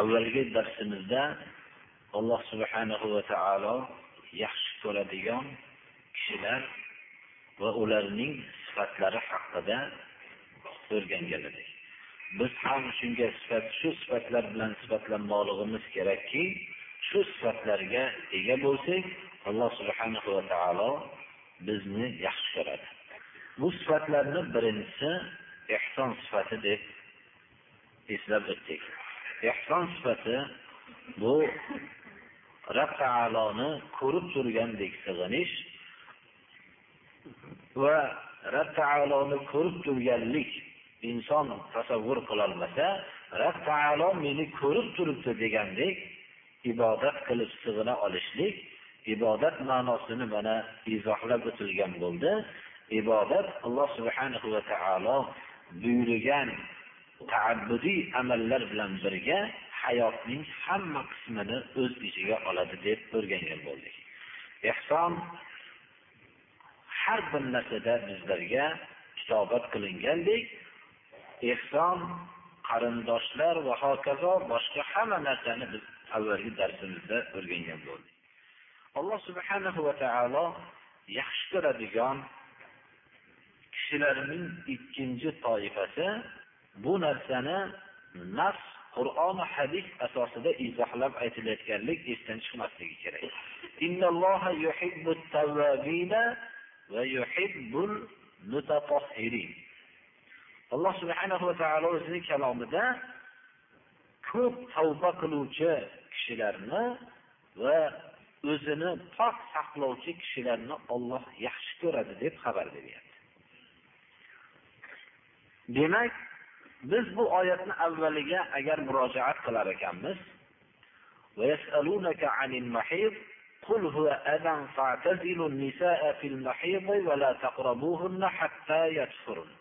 Avvalgi darsimizda alloh subhanahu va taolo yaxshi ko'radigan kishilar va ularning sifatlari haqida o'rgangan edik biz ham shunga sifat shu sifatlar bilan sifatlanmoqligimiz kerakki shu sifatlarga ega bo'lsak alloh subhanahu va taolo bizni yaxshi ko'radi. Bu sifatlarni birinchisi ehson sifati deb eslab o'tdik. Ehson sifati bu rob taoloni ko'rib turgandek sig'inish va rob taoloni ko'rib turganlik inson tasavvur qilolmasa rob taolo meni ko'rib turibdi degandek ibodat qilib sig'ina olishlik ibodat ma'nosini mana izohlab o'tilgan bo'ldi. Ibodat alloh subhanahu va taolo buyurgan taabbudiy amallar bilan birga hayotning hamma qismini o'z ichiga oladi deb o'rgangan bo'ldik. Ehson har bir narsada bizlarga kitobat qilingandek ehson qarindoshlar va hokazo boshqa hamma narsani biz avvalgi darsimizda o'rgangan bo'ldik. Alloh subhanahu va taolo yaxshi ko'radigan kishilarning ikkinchi toifasi bu narsani nafs qur'on hadis asosida izohlab aytilayotganlik esdan chiqmasligi kerak. Alloh subhanahu va taolo o'zining kalomida ko'p tavba qiluvchi kishilarni va o'zini pok saqlovchi kishilarni olloh yaxshi ko'radi deb xabar beryapti. Demak biz bu oyatni avvaliga agar murojaat qilar ekanmiz قل هو أذى فاعتزلوا النساء في المحيض ولا تقربوهن حتى يطهرن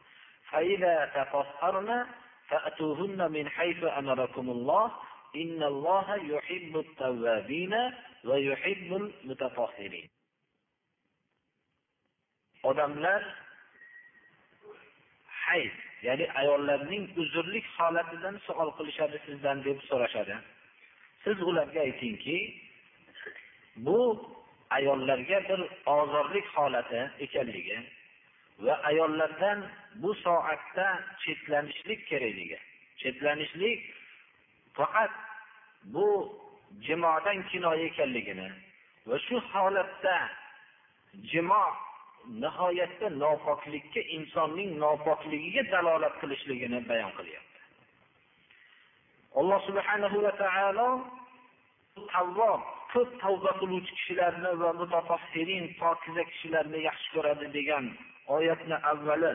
فإذا تطهرن فأتوهن من حيث أمركم الله إن الله يحب التوابين ويحب المتطهرين odamlar hayz ya'ni ayollarning uzrlik holatidan savol qilishadi sizdan deb so'rashadi. Siz ularga aytingki bu ayollarga bir ozorlik holati ekanligi va ayollardan bu soatda chetlanishlik kerakligi. Chetlanishlik faqat bu jimodan kinoya ekanligini va shu holatda jimo nihoyatda nopoklikka insonning nopokligiga dalolat qilishligini bayon qilyapti. Alloh subhanahu va taolo tavvob ko'p tavba qiluvchi kishilarni va mutafahirin pokiza kishilarni yaxshi ko'radi degan oyatni avvali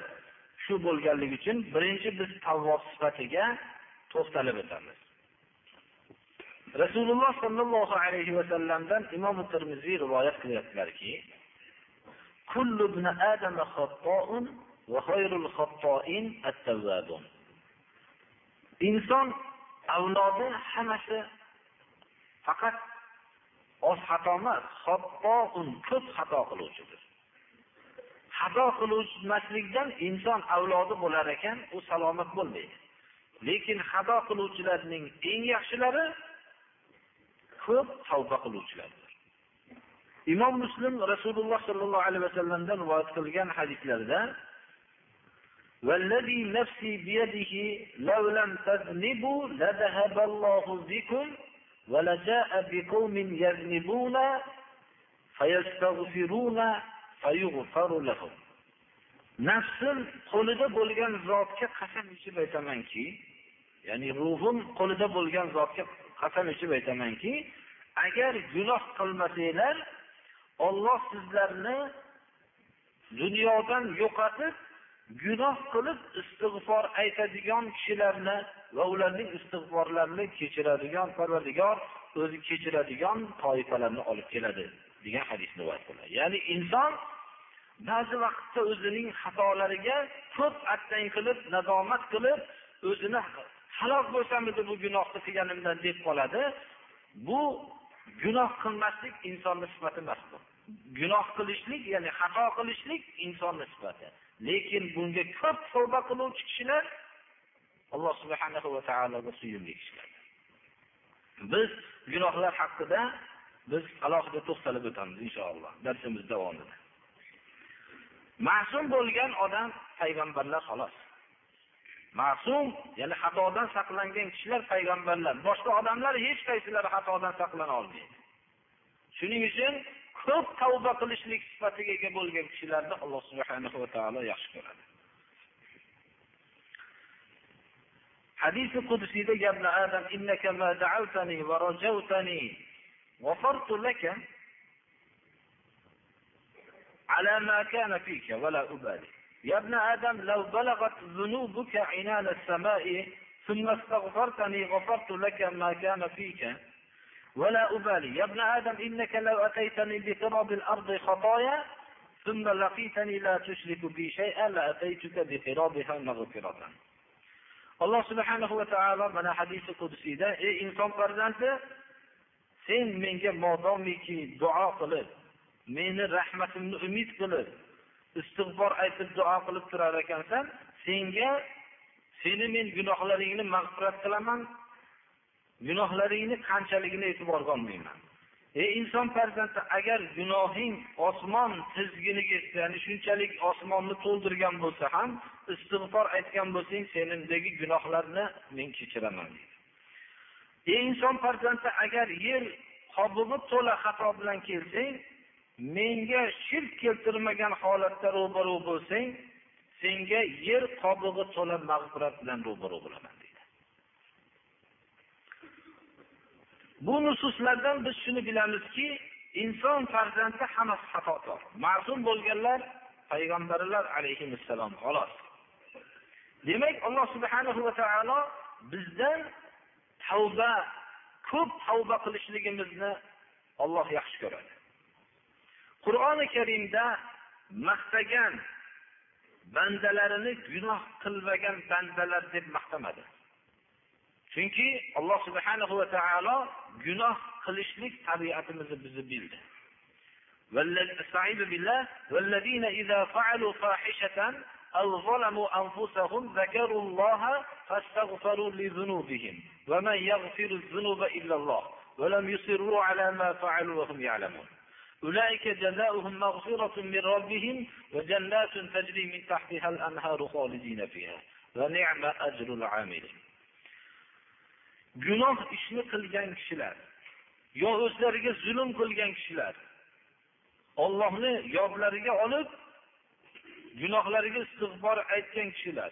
shu bo'lganligi uchun birinchi biz tavvob sifatiga to'xtalib o'tamiz. Rasululloh sollallohu alayhi vasallamdan imom termiziy rivoyat qilyaptilarki Kullu ibn Adam xatta'un va khayrul xatta'in at-tawwabun. Inson avlodi hammasi faqat oz xato emas, xatta'un ko'p xato qiluvchidir. Xato qilmaslikdan inson avlodi bo'lar ekan, u salomat bo'lmaydi. Lekin xato qiluvchilarning eng yaxshilari ko'p tavba qiluvchilar. imom muslim rasululloh sollallohu alayhi vasallamdan rivoyat qilgan hadislarida والذي نفسي بيده لو لم تذنبوا لذهب الله بكم ولجاء بقوم يذنبون فيستغفرون فيغفر لهم nafsim qo'lida bo'lgan zotga qasam ichib aytamanki ya'ni ruhim qo'lida bo'lgan zotga qasam ichib aytamanki agar gunoh qilmasanglar Alloh sizlarni dunyodan yo'qotib gunoh qilib istig'for aytadigan kishilarni va ularning istig'forlarini kechiradigan parvardigor o'zi kechiradigan toifalarni olib keladi degan hadis rivoyat qilinadi ya'ni inson ba'zi vaqtda o'zining xatolariga ko'p attang qilib nadomat qilib o'zini halok bo'lsamidi bu gunohni qilganimdan deb qoladi. Bu gunoh qilmaslik insonni sifati emas bu. Gunoh qilishlik ya'ni xato qilishlik insonni sifati. Lekin bunga ko'p tavba qiluvchi kishilar alloh subhanahu va taologa suyumli kishilar. Biz gunohlar haqida biz alohida to'xtalib o'tamiz inshaalloh. Darsimiz davomida ma'sum bo'lgan odam payg'ambarlar xolos. ma'sum ya'ni xatodan saqlangan kishilar payg'ambarlar. Boshqa odamlar hech qaysilari xatodan saqlana olmaydi. Shuning uchun ko'p tavba qilishlik sifatiga ega bo'lgan kishilarni alloh subhanahu va taolo yaxshi ko'radi. حديث qudusiyda gapni adam innaka ma da'awtani va rajawtani ghafartu laka ala ma kana fika va la ubali. يا ابن آدم لو بلغت ذنوبك عنان السماء ثم استغفرتني غفرت لك ما كان فيك. ولا أبالي. يا ابن آدم إنك لو أتيتني بقرب الأرض خطايا ثم لقيتني لا تشرك بي شيئا لأتيتك بقرابها مغفرة. alloh subhanahu va taolo mana hadisi qudsiyda ey inson farzandi sen menga modomiki duo qilib meni rahmatimni umid qilib istig'for aytib duo qilib turar ekansan senga seni men gunohlaringni mag'firat qilaman gunohlaringni qanchaligini e'tiborga olmayman ey inson farzandi agar gunohing osmon tizginiga ya'ni shunchalik osmonni to'ldirgan bo'lsa ham istig'for aytgan bo'lsang senindagi gunohlarni men kechiraman deydi. Ey inson farzandi agar yer qobig'i to'la xato bilan kelsang menga shirk keltirmagan holatda ro'baru bo'lsang senga yer qobig'i to'la mag'firat bilan ro'baru bo'laman deydi. Bu nususlardan biz shuni bilamizki inson farzandi hammasi xatokor ma'sum bo'lganlar payg'ambarlar alayhissalom xolos. Demak alloh subhanahu va taolo bizdan tavba ko'p tavba qilishligimizni olloh yaxshi ko'radi. qur'oni karimda maqtagan bandalarini gunoh qilmagan bandalar deb maqtamadi chunki alloh subhanahu va taolo gunoh qilishlik tabiatimizni bizni bildi استعيذ بالله والذين إذا فعلوا فاحشة أو ظلموا أنفسهم ذكروا الله فاستغفروا لذنوبهم ومن يغفر الذنوب إلا الله ولم يصروا على ما فعلوا وهم يعلمون أولئك جزاؤهم مغفرة من ربهم وجنات تجري من تحتها الأنهار خالدين فيها ونعم أجر العاملين gunoh ishni qilgan kishilar yo o'zlariga zulm qilgan kishilar ollohni yodlariga olib gunohlariga istig'for aytgan kishilar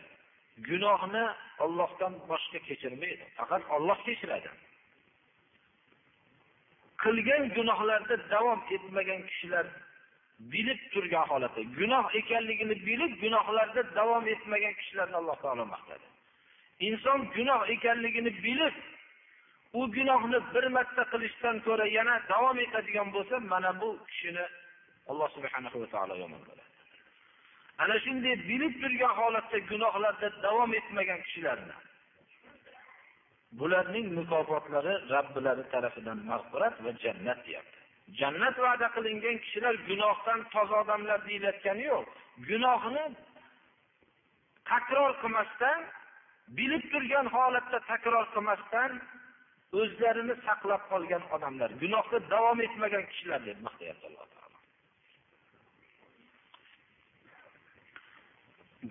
gunohni ollohdan boshqa kechirmaydi faqat olloh kechiradi Qilgan gunohlarda davom etmagan kishilar bilib turgan holatda. Gunoh ekanligini bilib gunohlarda davom etmagan kishilarni alloh taolo maqtadi. Inson gunoh ekanligini bilib u gunohni bir marta qilishdan ko'ra yana davom etadigan bo'lsa mana bu kishini alloh subhana va taolo yomon ko'radi. Ana shunday bilib turgan holatda gunohlarda davom etmagan kishilarni bularning mukofotlari robbilari tarafidan mag'firat va jannat deyapti. Jannat va'da qilingan kishilar gunohdan toza odamlar deyilayotgani yo'q. Gunohni takror qilmasdan bilib turgan holatda takror qilmasdan o'zlarini saqlab qolgan odamlar. Gunohda davom etmagan kishilar deb maqtayapti alloh taolo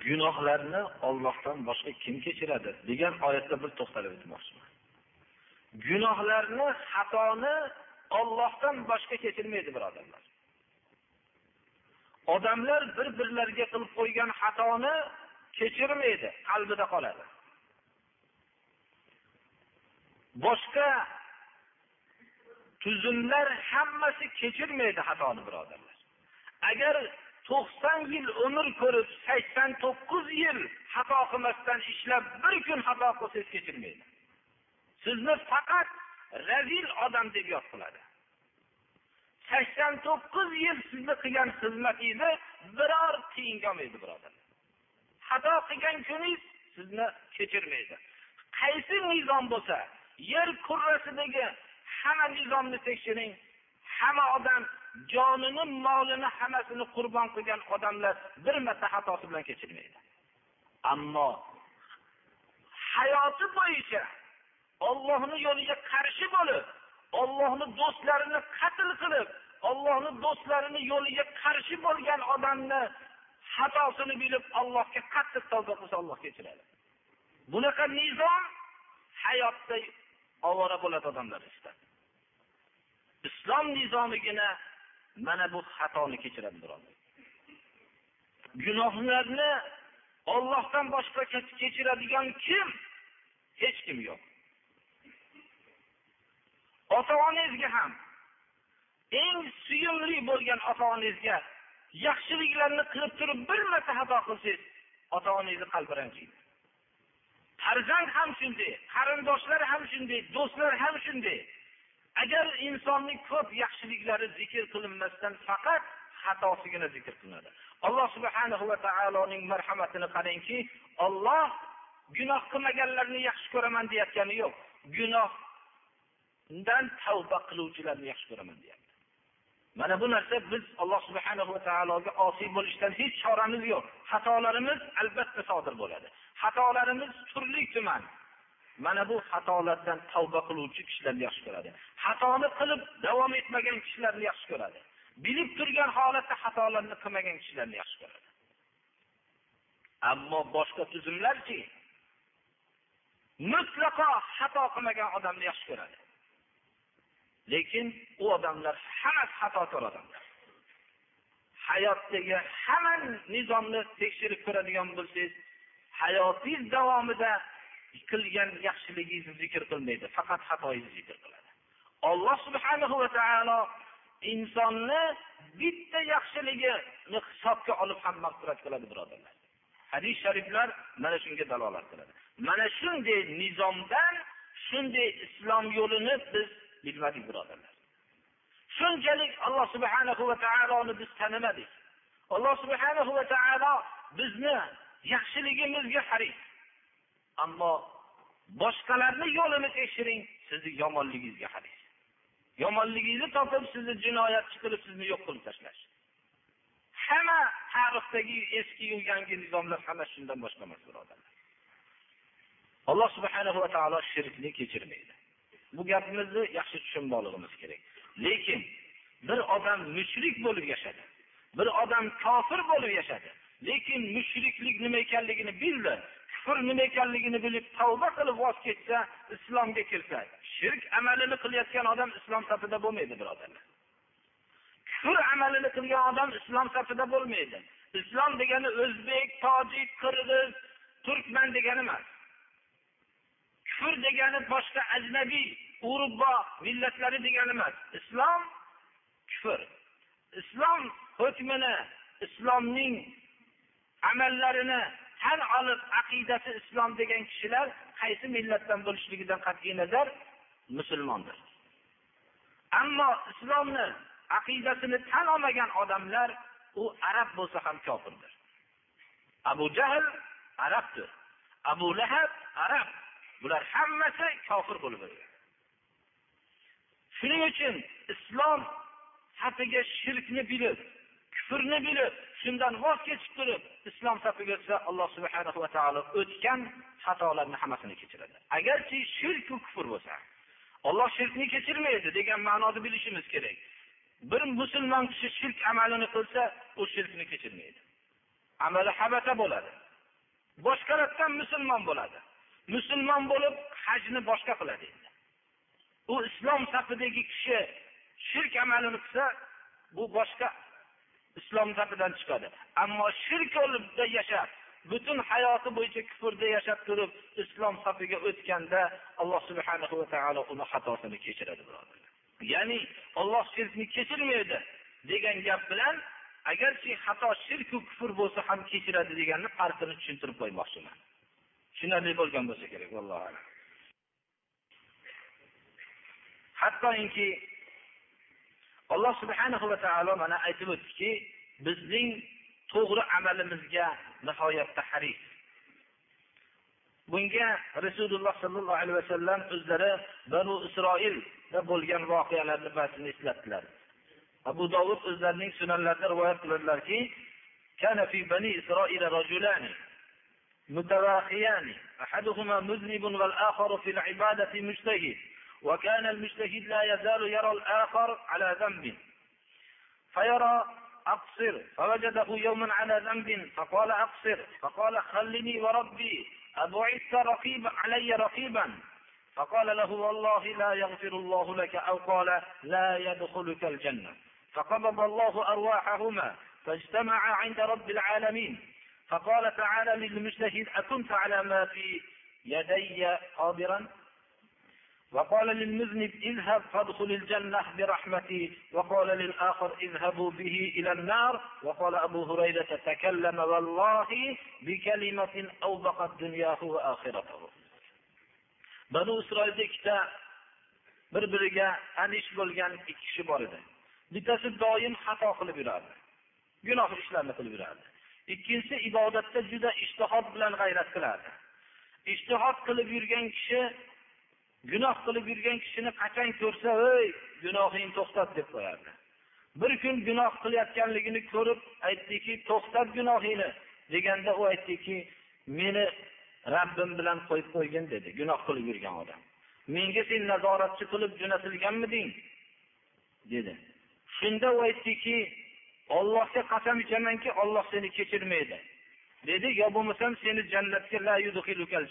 gunohlarni ollohdan boshqa kim kechiradi? degan oyatda bir to'xtalib o'tmoqchiman. Gunohlarni xatoni ollohdan boshqa kechirmaydi birodarlar. Odamlar bir birlariga qilib qo'ygan xatoni kechirmaydi qalbida qoladi. Boshqa tuzumlar hammasi kechirmaydi xatoni birodarlar. Agar to'qson yil umr ko'rib sakson to'qqiz yil xato qilmasdan ishlab bir kun xato qilsangiz kechirmaydi. Sizni faqat razil odam deb yod qiladi. sakson to'qqiz yil sizni qilgan xizmatingizni biror tiyinga olmaydi birodarlar xato qilgan kuningiz sizni kechirmaydi. Qaysi nizom bo'lsa yer kurrasidagi hamma nizomni tekshiring hamma odam jonini molini hammasini qurbon qilgan odamlar bir marta xatosi bilan kechirmaydi. Ammo hayoti bo'yicha ollohni yo'liga qarshi bo'lib ollohni do'stlarini qatl qilib ollohni do'stlarini yo'liga qarshi bo'lgan odamni xatosini bilib allohga qattiq tavba qilsa olloh kechiradi. Bunaqa nizom hayotda ovora bo'ladi odamlar istadi islom nizomigina mana bu xatoni kechiradi birodar. Gunohlarni ollohdan boshqa kechiradigan kim? Hech kim yo'q. Ota onangizga ham eng suyumli bo'lgan ota onangizga yaxshiliklarni qilib turib bir marta xato qilsangiz ota onangizni qalbi ranjiydi. Farzand ham shunday qarindoshlar ham shunday do'stlar ham shunday. Agar insonning ko'p yaxshiliklari zikr qilinmasdan faqat xatosigina zikr qilinadi. Alloh subhanahu va taoloning marhamatini qarangki olloh gunoh qilmaganlarni yaxshi ko'raman deyayotgani yo'q. Gunohdan tavba qiluvchilarni yaxshi ko'raman deyapti. Mana bu narsa biz alloh subhanahu va taologa osiy bo'lishdan hech choramiz yo'q. Xatolarimiz albatta sodir bo'ladi. Xatolarimiz turli tuman mana bu xatolardan tavba qiluvchi kishilarni yaxshi ko'radi. Xatoni qilib davom etmagan kishilarni yaxshi ko'radi. Bilib turgan holatda xatolarni qilmagan kishilarni yaxshi ko'radi. Ammo boshqa tuzumlarchi mutlaqo xato qilmagan odamni yaxshi ko'radi. Lekin u odamlar hammasi xatokor odamlar. Hayotdagi hamma nizomni tekshirib ko'radigan bo'lsangiz hayotingiz davomida qilgan yaxshiligingizni zikr qilmaydi. Faqat xatoyingizni zikr qiladi. Olloh subhanahu va taolo insonni bitta yaxshiligini hisobga olib ham mag'firat qiladi birodarlar. Hadis shariflar mana shunga dalolat qiladi. Mana shunday nizomdan shunday islom yo'lini biz bilmadik birodarlar. Shunchalik alloh subhanahu va taoloni biz tanimadik alloh subhanahu va taolo bizni yaxshiligimizga haris ammo boshqalarni yo'lini tekshiring sizni yomonligingizga haris yomonligingizni topib sizni jinoyatchi qilib sizni yo'q qilib tashlash. Hamma tarixdagi eskiyu yangi nizomlar hamma shundan boshqa emas birodarlar alloh subhanahu va taolo shirkni kechirmaydi. Bu gapimizni yaxshi tushunmoqligimiz kerak. Lekin bir odam mushrik bo'lib yashadi bir odam kofir bo'lib yashadi lekin mushriklik nima ekanligini bildi kufr nima ekanligini bilib tavba qilib voz kechsa islomga kirsa shirk amalini qilayotgan odam islom safida bo'lmaydi birodarlar. Kufr amalini qilgan odam islom safida bo'lmaydi. Islom degani o'zbek tojik qirg'iz turkman degani emas. Kufr degani boshqa ajnabiy urubbo millatlari degani emas. Islom kufr. Islom hukmini islomning amallarini tan olib aqidasi islom degan kishilar qaysi millatdan bo'lishligidan qat'iy nazar? Musulmondir. Ammo islomni aqidasini tan olmagan odamlar u arab bo'lsa ham kofirdir. Abu jahl arabdir. Abu lahab arab. Bular hammasi kofir bo'lib shuning uchun islom safiga shirkni bilib kufrni bilib shundan voz kechib turib islom safiga o'tsa alloh subhana va taolo o'tgan xatolarni hammasini kechiradi. Agarchi shirku kufr bo'lsa olloh shirkni kechirmaydi degan ma'noni bilishimiz kerak. Bir musulmon kishi shirk amalini qilsa u shirkni kechirmaydi. Amali habata bo'ladi. Boshqalardan musulmon bo'ladi. Musulmon bo'lib hajni boshqa qiladi endi. U islom safidagi kishi shirk amalini qilsa bu boshqa islom safidan chiqadi. Ammo shirk yo'lida yashab butun hayoti bo'yicha kufrda yashab turib islom safiga o'tganda alloh subhanahu va taolo uni xatosini kechiradi birodarlar. Ya'ni olloh shirkni kechirmaydi degan gap bilan agarchi xato shirku kufr bo'lsa ham kechiradi deganni farqini tushuntirib qo'ymoqchiman. Tushunarli bo'lgan bo'lsa kerak vallohu alam. Hattoki alloh subhanahu va taolo mana aytib o'tdiki bizning to'g'ri amalimizga nihoyatda haris bunga rasululloh sollallohu alayhi vasallam o'zlari banu isroilda bo'lgan voqealarni ba'zini eslatdilar abu dovud o'zlarining sunanlarida rivoyat qiladilarki كان في بني إسرائيل رجلان متواخيان أحدهما مذنب والآخر في العبادة مجتهد وكان المجتهد لا يزال يرى الآخر على ذنب. فيرى أقصر فوجده يوما على ذنب فقال أقصر فقال خلني وربي أبعثت رقيبا علي رقيبا. فقال له والله لا يغفر الله لك أو قال لا يدخلك الجنة. فقبض الله أرواحهما فاجتمعا عند رب العالمين. فقال تعالى للمجتهد أكنت على ما في يدي قادرا؟ وقال للمذنب اذهب فادخل الجنة برحمتي وقال للآخر اذهبوا به إلى النار وقال أبو هريرة تكلم والله بكلمة أوبقت دنياه وآخرته بنو إسرائيل ikkita bir biriga anish bo'lgan ikki kishi bor edi bittasi doim xato qilib yurardi gunoh ishlarni qilib yurardi ikkinchisi ibodatda juda ishtihod bilan g'ayrat qilardi ishtihod qilib yurgan kishi gunoh qilib yurgan kishini qachon ko'rsa ey gunohingni to'xtat deb qo'yardi. Bir kun gunoh qilayotganligini ko'rib aytdiki to'xtat gunohingni deganda u aytdiki meni rabbim bilan qo'yib qo'ygin dedi gunoh qilib yurgan odam. Menga sen nazoratchi qilib jo'natilganmiding dedi. Shunda u aytdiki ollohga qasam ichamanki olloh seni kechirmaydi. Dedi yo bo'lmasam seni jannatga la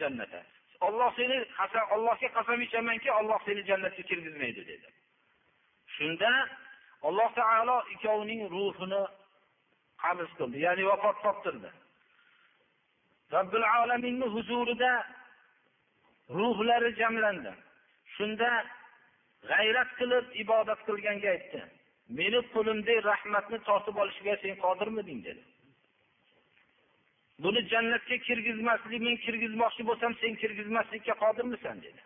jannata. Olloh seni ollohga qasam ichamanki olloh seni jannatga kirgizmaydi dedi. Shunda alloh taolo ikkovining ruhini qabz qildi ya'ni vafot toptirdi. Robbil alaminni huzurida ruhlari jamlandi. Shunda g'ayrat qilib ibodat qilganga aytdi. Meni qo'limdagi rahmatni tortib olishga sen qodirmiding dedi. Buni jannatga kirgizmaslik men kirgizmoqchi bo'lsam sen kirgizmaslikka qodirmisan dedi.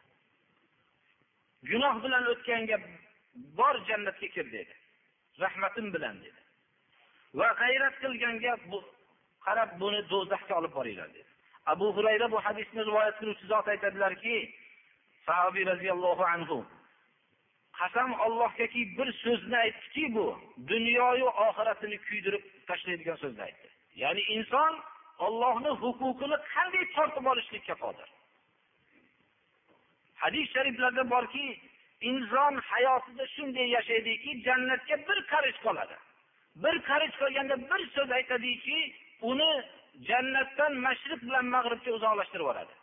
Gunoh bilan o'tganga bor jannatga kir dedi. Rahmatim bilan dedi. Va g'ayrat qilganga bu qarab buni do'zaxga olib boringlar dedi. Abu hurayra bu hadisni rivoyat qiluvchi zot aytadilarki sahobiy roziyallohu anhu qasam ollohgaki bir so'zni aytdiki bu dunyoyu oxiratini kuydirib tashlaydigan so'zni aytdi. Ya'ni inson ollohni huquqini qanday tortib olishlikka qodir hadis shariflarda borki inson hayotida shunday yashaydiki jannatga bir qarich qoladi. Bir qarich qolganda bir so'z aytadiki uni jannatdan mashriq bilan mag'ribga uzoqlashtirib yuboradi.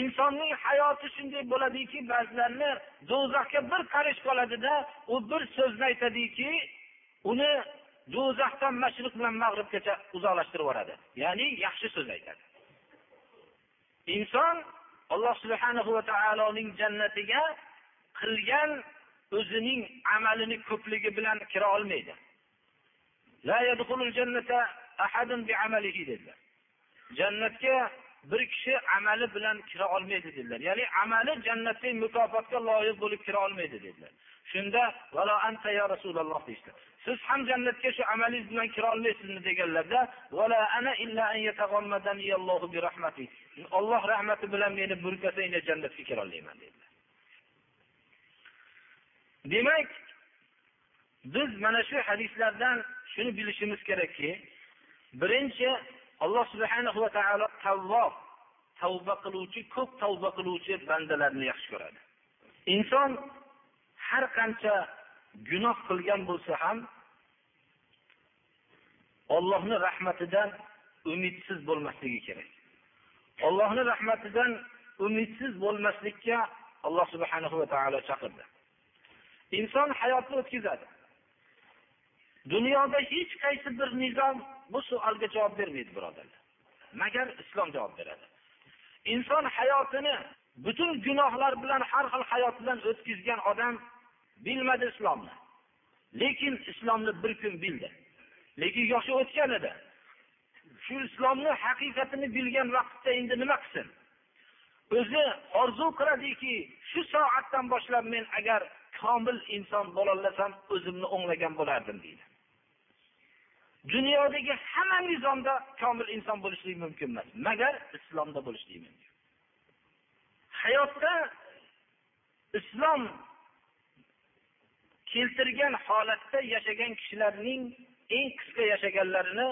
Insonning hayoti shunday bo'ladiki ba'zilarni do'zaxga bir qarich qoladida u bir so'zni aytadiki uni do'zaxdan mashriq bilan mag'ribgacha uzoqlashtirib yuboradi. Ya'ni yaxshi so'z aytadi. Inson alloh subhanahu va taoloning jannatiga qilgan o'zining amalini ko'pligi bilan kira olmaydi. Jannatga bir kishi amali bilan kira olmaydi dedilar. Ya'ni amali jannatdagi mukofotga loyiq bo'lib kira olmaydi dedilar. Shunda valo anta ya rasululloh deyishdi. Siz ham jannatga shu amalingiz bilan kira olmaysizmi deganlarda olloh rahmati. Bilan meni burkasanglar jannatga kira olmayman dedilar. Demak biz mana shu hadislardan shuni bilishimiz kerakki birinchi alloh subhanahu va taolo tavvob tavba qiluvchi ko'p tavba qiluvchi bandalarni yaxshi ko'radi. Inson har qancha gunoh qilgan bo'lsa ham ollohni rahmatidan umidsiz bo'lmasligi kerak. Ollohni rahmatidan umidsiz bo'lmaslikka alloh subhanahu va taolo chaqirdi. Inson hayotni o'tkazadi. Dunyoda hech qaysi bir nizom bu savolga javob bermaydi birodarlar. Magar islom javob beradi. Inson hayotini butun gunohlar bilan har xil hayot bilan o'tkazgan odam bilmadi islomni. Lekin islomni bir kun bildi. Lekin yoshi o'tgan edi shu islomni haqiqatini bilgan vaqtda endi nima qilsin? O'zi orzu qiladiki shu soatdan boshlab men agar komil inson bo'lolasam o'zimni o'nglagan bo'lardim deydi. Dunyodagi hamma nizomda komil inson bo'lishlik mumkin emas magar islomda bo'lishlik mumkin. Hayotda islom keltirgan holatda yashagan kishilarning eng qisqa yashaganlarini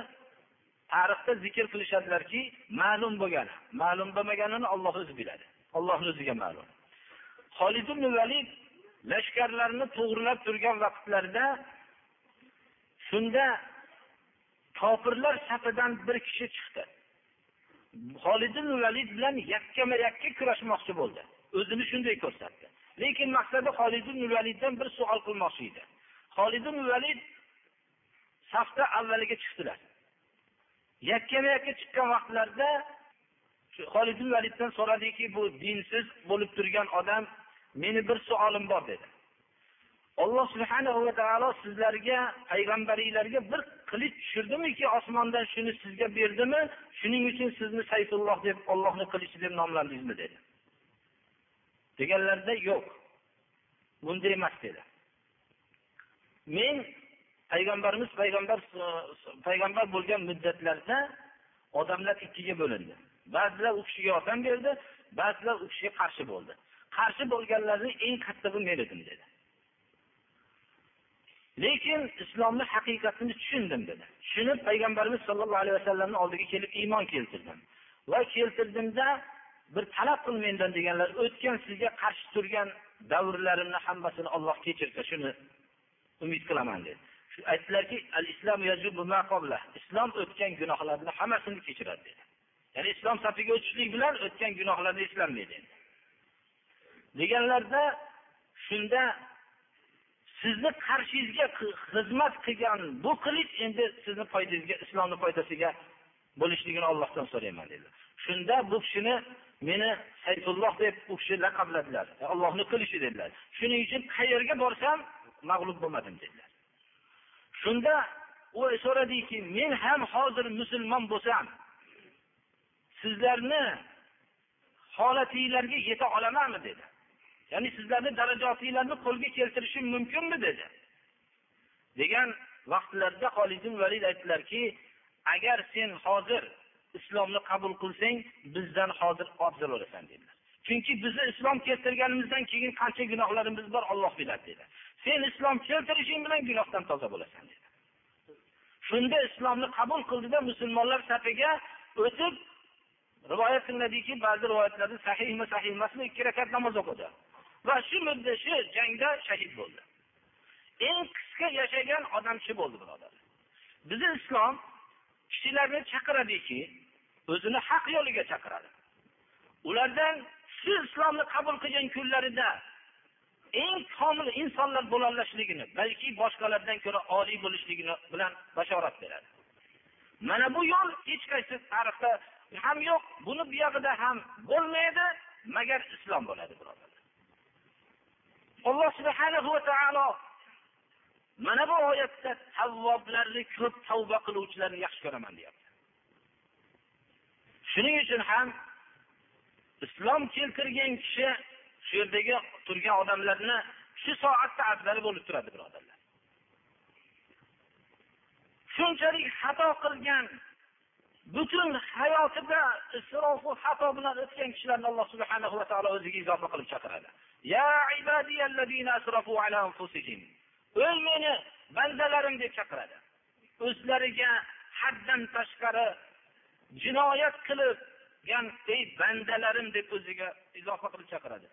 tarixda zikr qilishadilarki ma'lum bo'lgan ma'lum bo'lmaganini olloh o'zi biladi. Ollohni o'ziga ma'lum. Holid ibn valid lashkarlarni to'g'rilab turgan vaqtlarida shunda kofirlar safidan bir kishi chiqdi. Holid ibn valid bilan yakkama yakka kurashmoqchi bo'ldi. O'zini shunday ko'rsatdi. Lekin maqsadi holid ibn validdan bir savol qilmoqchi edi. Holid ibn valid safda avvaliga chiqdilar. Yakkama yakka chiqqan vaqtlarida holid ibn validdan so'radiki bu dinsiz bo'lib turgan odam meni bir savolim bor dedi. Alloh subhanahu va taolo sizlarga payg'ambaringlarga bir qilich tushirdimiki osmondan shuni sizga berdimi shuning uchun sizni sayfulloh deb ollohni qilichi deb nomlandingizmi dedi. Deganlarida yo'q. Bunday emas dedi. Men payg'ambarimiz payg'ambar e, payg'ambar bo'lgan muddatlarda odamlar ikkiga bo'lindi. Ba'zilar u kishiga yordam berdi ba'zilar u kishiga qarshi bo'ldi. Qarshi bo'lganlarni eng kattasi men edim dedi. Lekin islomni haqiqatini tushundim dedi. Tushunib payg'ambarimiz sollallohu alayhi vasallamni oldiga kelib iymon keltirdim. Va keltirdimda bir talab qil mendan deganlar o'tgan sizga qarshi turgan davrlarimni hammasini olloh kechirsa shuni umid qilaman dedi. Aytdilarki al islom islom o'tgan gunohlarni hammasini kechiradi. Dedi ya'ni islom safiga o'tishlik bilan o'tgan gunohlarni eslanmaydi deganlarda shunda sizni qarshingizga xizmat qilgan bu qilich endi sizni foydangizga islomni foydasiga bo'lishligini ollohdan so'rayman dedi. Shunda bu kishini meni sayfulloh deb u kishi laqabladilar. Ollohni qilishi dedilar. Shuning uchun qayerga borsam mag'lub bo'lmadim dedilar. Shunda u so'radiki men ham hozir musulmon bo'lsam sizlarni holatinglarga yeta olamanmi dedi. Ya'ni sizlarni darajotinglarni qo'lga keltirishim mumkinmi? dedi. Degan vaqtlarda holid valid aytdilarki agar sen hozir islomni qabul qilsang bizdan hozir afzal bo'lasan dedilar. Chunki bizni islom keltirganimizdan keyin qancha gunohlarimiz bor olloh biladi dedi. Sen islom keltirishing bilan gunohdan toza bo'lasan shunda islomni qabul qildida musulmonlar safiga o'tib rivoyat qilinadiki ba'zi rivoyatlarda sahihmi sahih emasmi ikki rakat namoz o'qidi. Va shu mudda shu jangda shahid bo'ldi. Eng qisqa yashagan odam shu bo'ldi birodarlar bizni islom kishilarni chaqiradiki o'zini haq yo'liga chaqiradi. Ulardan shu islomni qabul qilgan kunlarida eng komil insonlar bo'lolishligini balki boshqalardan ko'ra oliy bo'lishligini bilan bashorat beradi. Mana bu yo'l hech qaysi tarixda ham yo'q buni buyog'ida ham bo'lmaydi magar islom bo'ladi birodarlar alloh subhanahu va taolo mana bu oyatda tavvoblarni ko'p tavba qiluvchilarni yaxshi ko'raman deyapti. Shuning uchun ham islom keltirgan kishi shu yerdagi turgan odamlarni shu soatda afzali bo'lib turadi birodarlar. Shunchalik xato qilgan butun hayotida isrofu xato bilan o'tgan kishilarni alloh subhanahu va taolo o'ziga izofa qilib chaqiradi. Ey meni bandalarim deb chaqiradi. O'zlariga haddan tashqari jinoyat qilib ey bandalarim deb o'ziga izofa qilib chaqiradi.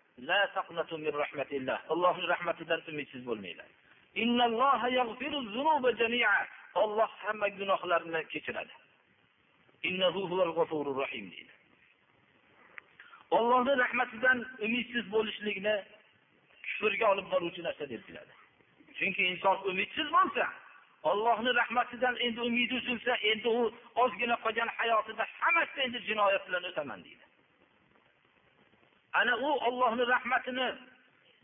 Allohni rahmatidan umidsiz bo'lmanglar. Olloh hamma gunohlarni kechiradi. Ollohni rahmatidan umidsiz bo'lishlikni kufrga olib boruvchi narsa deb biladi. Chunki inson umidsiz bo'lsa ollohni rahmatidan endi umidi uzilsa endi u ozgina qolgan hayotida hammasida endi jinoyat bilan o'taman deydi. Ana u ollohni rahmatini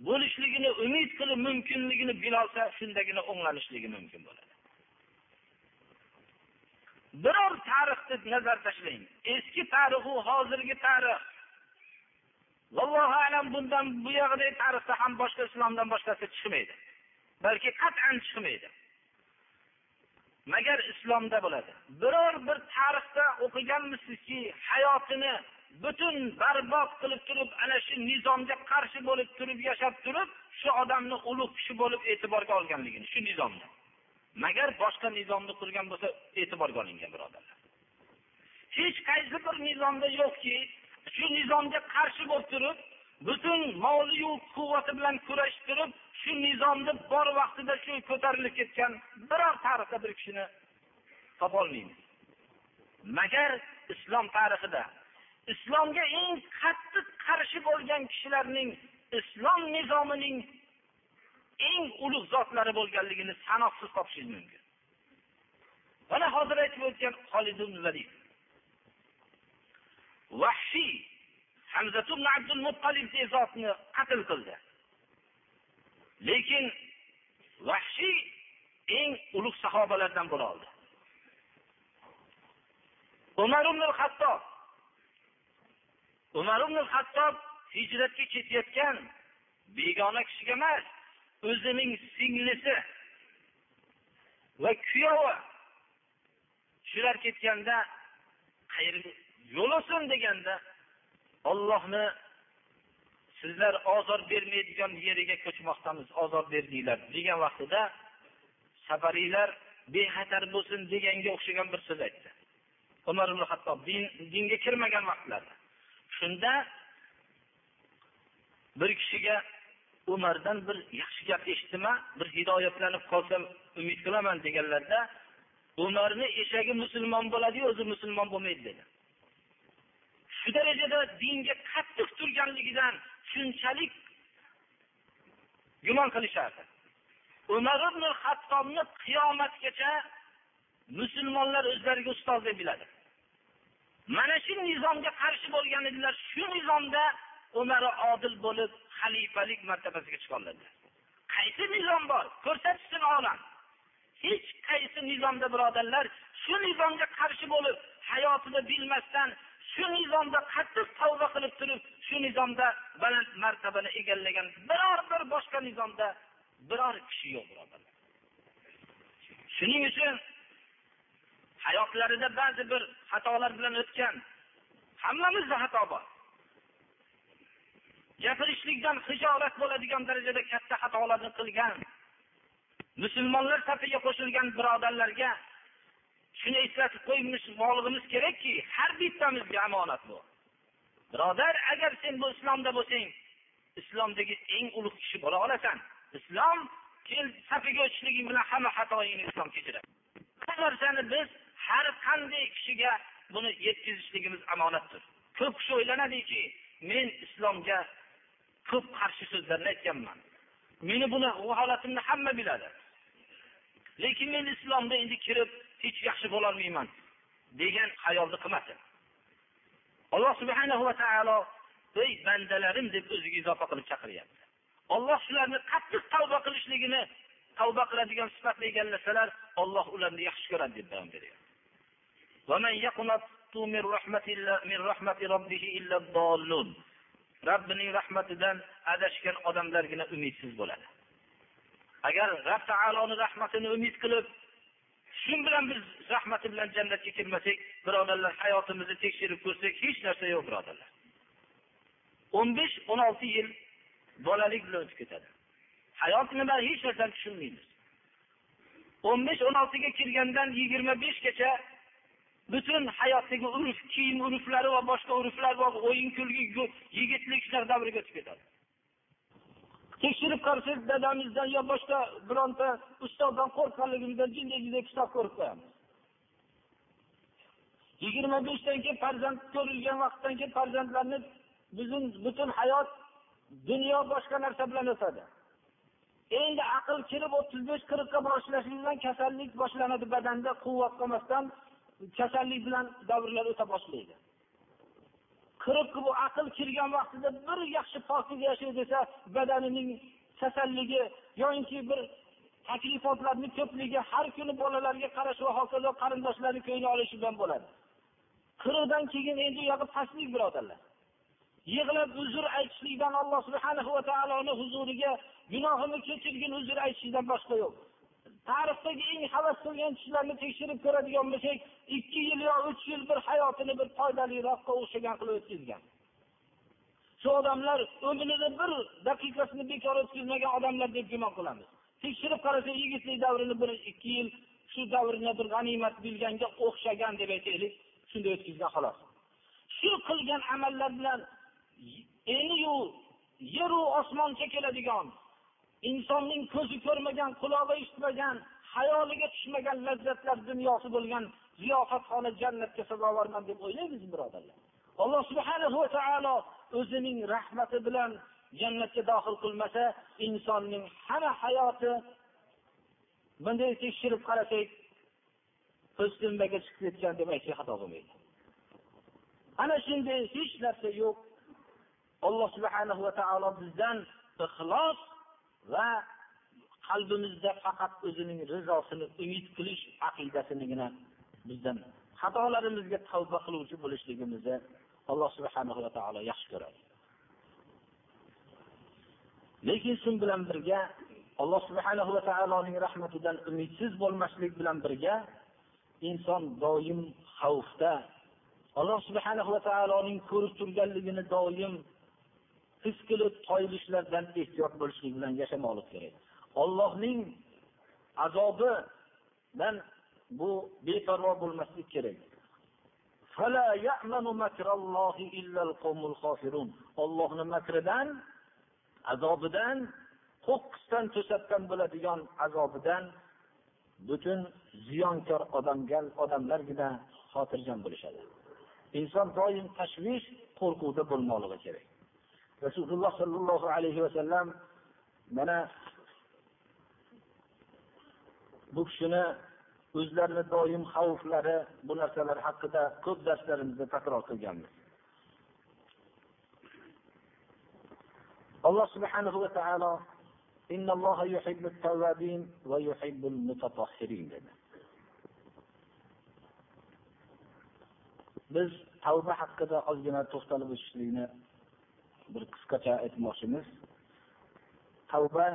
bo'lishligini umid qilib mumkinligini bilolsa shundagina o'nglanishligi mumkin bo'ladi. Biror tarixni nazar tashlang. Eski tarixu hozirgi tarix. Vallohu alam bundan buyog'idagi tarixda ham boshqa islomdan boshqasi chiqmaydi. Balki qat'an chiqmaydi. Magar islomda bo'ladi. Biror bir tarixda o'qiganmisizki hayotini butun barbod qilib turib ana shu nizomga qarshi bo'lib turib yashab turib shu odamni ulug' kishi bo'lib e'tiborga olganligini shu nizomni magar boshqa nizomni qurgan bo'lsa e'tiborga olingan birodarlar. Hech qaysi bir nizomda yo'qki shu nizomga qarshi bo'lib turib butun moliyu quvvati bilan kurashib turib shu nizomni bor vaqtida shu ko'tarilib ketgan biror tarixda bir kishini topolmaymiz magar islom tarixida islomga eng qattiq qarshi bo'lgan kishilarning islom nizomining eng ulug' zotlari bo'lganligini sanoqsiz topishingiz mumkin. Mana hozir aytib o'tgan holid valid vahshiy hamzatu abdul muttalib zotni qatl qildi. Lekin vahshiy eng ulug' sahobalardan bo'la oldi. Umar ibn hattob umar ibn hattob hijratga ketayotgan begona kishiga emas o'zining singlisi va kuyovi. Shular ketganda qayerga yo'l olsin deganda ollohni sizlar ozor bermaydigan yeriga ko'chmoqdamiz ozor berdinglar. Degan vaqtida safariylar bexatar bo'lsin deganga o'xshagan bir so'z aytdi. Umar ibn hattob din dinga kirmagan vaqtlarda shunda bir kishiga umardan bir yaxshi gap eshitdima bir hidoyatlanib qolsam umid qilaman deganlarda umarni eshagi musulmon bo'ladiyu o'zi musulmon bo'lmaydi dedi. Shu darajada dinga qattiq turganligidan shunchalik gumon qilishardi. Umar ibn hattobni qiyomatgacha musulmonlar o'zlariga ustoz deb biladi. Mana shu nizomga qarshi bo'lgan edilar. Shu nizomda umar odil bo'lib xalifalik martabasiga chiqoladilar qaysi nizom bor? Ko'rsatishsin olam. Hech qaysi nizomda birodarlar shu nizomga qarshi bo'lib hayotida bilmasdan shu nizomda qattiq tavba qilib turib shu nizomda baland martabani egallagan biror bir boshqa nizomda biror kishi yo'q birodarlar. Shuning uchun hayotlarida ba'zi bir xatolar bilan o'tgan hammamizda xato bor. Gapirishlikdan hijolat bo'ladigan darajada katta xatolarni qilgan musulmonlar safiga qo'shilgan birodarlarga shuni eslatib qo'ymoqligimiz kerakki har bittamizga omonat bu birodar agar sen bu islomda bo'lsang islomdagi eng ulug' kishi bo'la olasan. Islom kel safiga o'tishliging bilan hamma xatoingni islom kechiradi. Bu narsani biz har qanday kishiga buni yetkazishligimiz omonatdir. Ko'p kishi o'ylanadiki men islomga ko'p qarshi so'zlarni aytganman. Meni buni holatimni hamma biladi. Lekin men islomda endi kirib hech yaxshi bo'lolmayman degan xayolni qilmasin alloh subhanahu va taolo ey bandalarim deb o'ziga izofa qilib chaqiryapti. Olloh shularni qattiq tavba qilishligini tavba qiladigan sifatni egallasalar olloh ularni yaxshi ko'radi deb davom beryapti. Robbining rahmatidan adashgan odamlargina umidsiz bo'ladi. Agar rab taoloni rahmatini umid qilib shu bilan biz rahmati bilan jannatga kirmasak birodarlar hayotimizni tekshirib ko'rsak hech narsa yo'q birodarlar. o'n besh o'n olti yil bolalik bilan o'tib ketadi. Hayot nima hech narsani tushunmaymiz. o'n besh o'n oltiga kirgandan yigirma beshgacha butun hayotdagi urf kiyim urflari va boshqa urflar va o'yin kulgi yigitlik shular davriga o'tib ketadi. Tekshirib qarasak dadamizdan yo boshqa bironta ustozdan qo'rqqanligimizdan jinday kitob ko'rib qo'yamiz yigirma beshdan keyin farzand ko'rilgan vaqtdan keyin farzandlarni bizning butun hayot dunyo boshqa narsa bilan o'tadi. Endi aql kirib o'ttiz besh qirqqa boshlashlik bilan kasallik boshlanadi badanda quvvat qolmasdan kasallik bilan davrlar o'ta boshlaydi. Qirq bu aql kirgan vaqtida bir yaxshi pokiza yashay desa badanining kasalligi yoinki bir taklifotlarni ko'pligi har kuni bolalarga qarash va hokazo qarindoshlarni ko'ngli olishi bilan bo'ladi. Qirqdan keyin endi u yog'i pastlik birodarlar. Yig'lab uzr aytishlikdan alloh subhanahu va taoloni huzuriga gunohimni kechirgin uzr aytishlikdan boshqa yo'q. Tarixdagi eng havas qilgan kishilarni tekshirib ko'radigan bo'lsak ikki yil yo uch yil bir hayotini bir foydaliroqqa o'xshagan qilib o'tkazgan. Shu odamlar umrini bir daqiqasini bekor o'tkazmagan odamlar deb gumon qilamiz. Tekshirib qarasak yigitlik davrini bir ikki yil shu davrni bir g'animat bilganga o'xshagan deb aytaylik shunday o'tkazgan xolos. Shu qilgan amallar bilan eniyu yeru osmoncha keladigan insonning ko'zi ko'rmagan qulog'i eshitmagan hayoliga tushmagan lazzatlar dunyosi bo'lgan ziyofatxona jannatga sazovorman deb o'ylaymiz birodarlar. Alloh subhanahu va taolo o'zining rahmati bilan jannatga dohil qilmasa insonning hamma hayoti bunday tekshirib qarasak po'stinbaga chiqib ketgan deb aytsak xato bo'lmaydi. Ana shunday hech narsa yo'q. Alloh subhanahu va taolo bizdan ixlos va qalbimizda faqat o'zining rizosini umid qilish aqidasinigina bizdan xatolarimizga tavba qiluvchi bo'lishligimizni alloh subhanahu va taolo yaxshi ko'radi. Lekin shu bilan birga alloh subhanahu va taoloning rahmatidan umidsiz bo'lmaslik bilan birga inson doim xavfda. Alloh subhanahu va taoloning ko'rib turganligini doim his qilib toyilishlardan ehtiyot bo'lishlik bilan yashamoqlik kerak. Ollohning azobidan bu beparvo bo'lmaslik kerak. Ollohni makridan azobidan qo'qqisdan to'satdan bo'ladigan azobidan butun ziyonkor odamgal odamlargina xotirjam bo'lishadi. Inson doim tashvish qo'rquvda bo'lmoqligi kerak. Rasululloh sollallohu alayhi vasallam mana bu kishini o'zlarini doim xavflari bu narsalar haqida ko'p darslarimizda takror qilganmiz. Alloh subhanahu va taolo dedi. Biz tavba haqida ozgina to'xtalib o'tishlikni bir qisqacha aytmoqchimiz tavba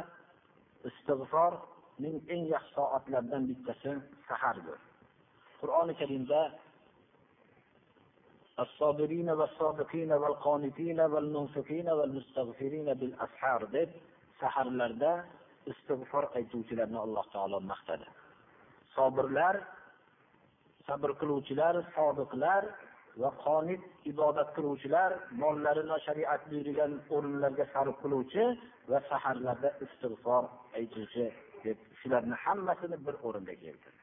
istig'forning eng yaxshi soatlaridan bittasi sahardir qur'oni karimda الصابرين والصادقين والقانتين والمنفقين والمستغفرين بالأسحار deb saharlarda istig'for aytuvchilarni alloh taolo maqtadi sobirlar sabr qiluvchilar sodiqlar va qonit ibodat qiluvchilar mollarini shariat buyurgan o'rinlarga sarf qiluvchi va saharlarda istig'for aytuvchi deb shularni hammasini bir o'rinda keltirdi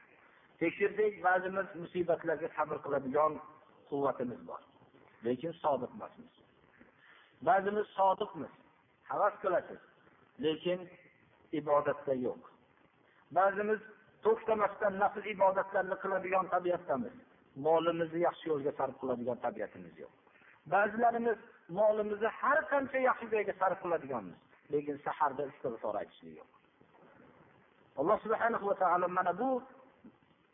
tekshirdik ba'zimiz musibatlarga sabr qiladigan quvvatimiz bor lekin sodiq emasmiz ba'zimiz sodiqmiz havas qilasiz lekin ibodatda yo'q. Ba'zimiz to'xtamasdan nafl ibodatlarni qiladigan tabiatdamiz. Molimizni yaxshi yo'lga sarf qiladigan tabiatimiz yo'q. Ba'zilarimiz molimizni har qancha yaxshi joyga sarf qiladiganmiz lekin saharda istig'for aytishlik yo'q. Alloh subhanahu va taolo mana bu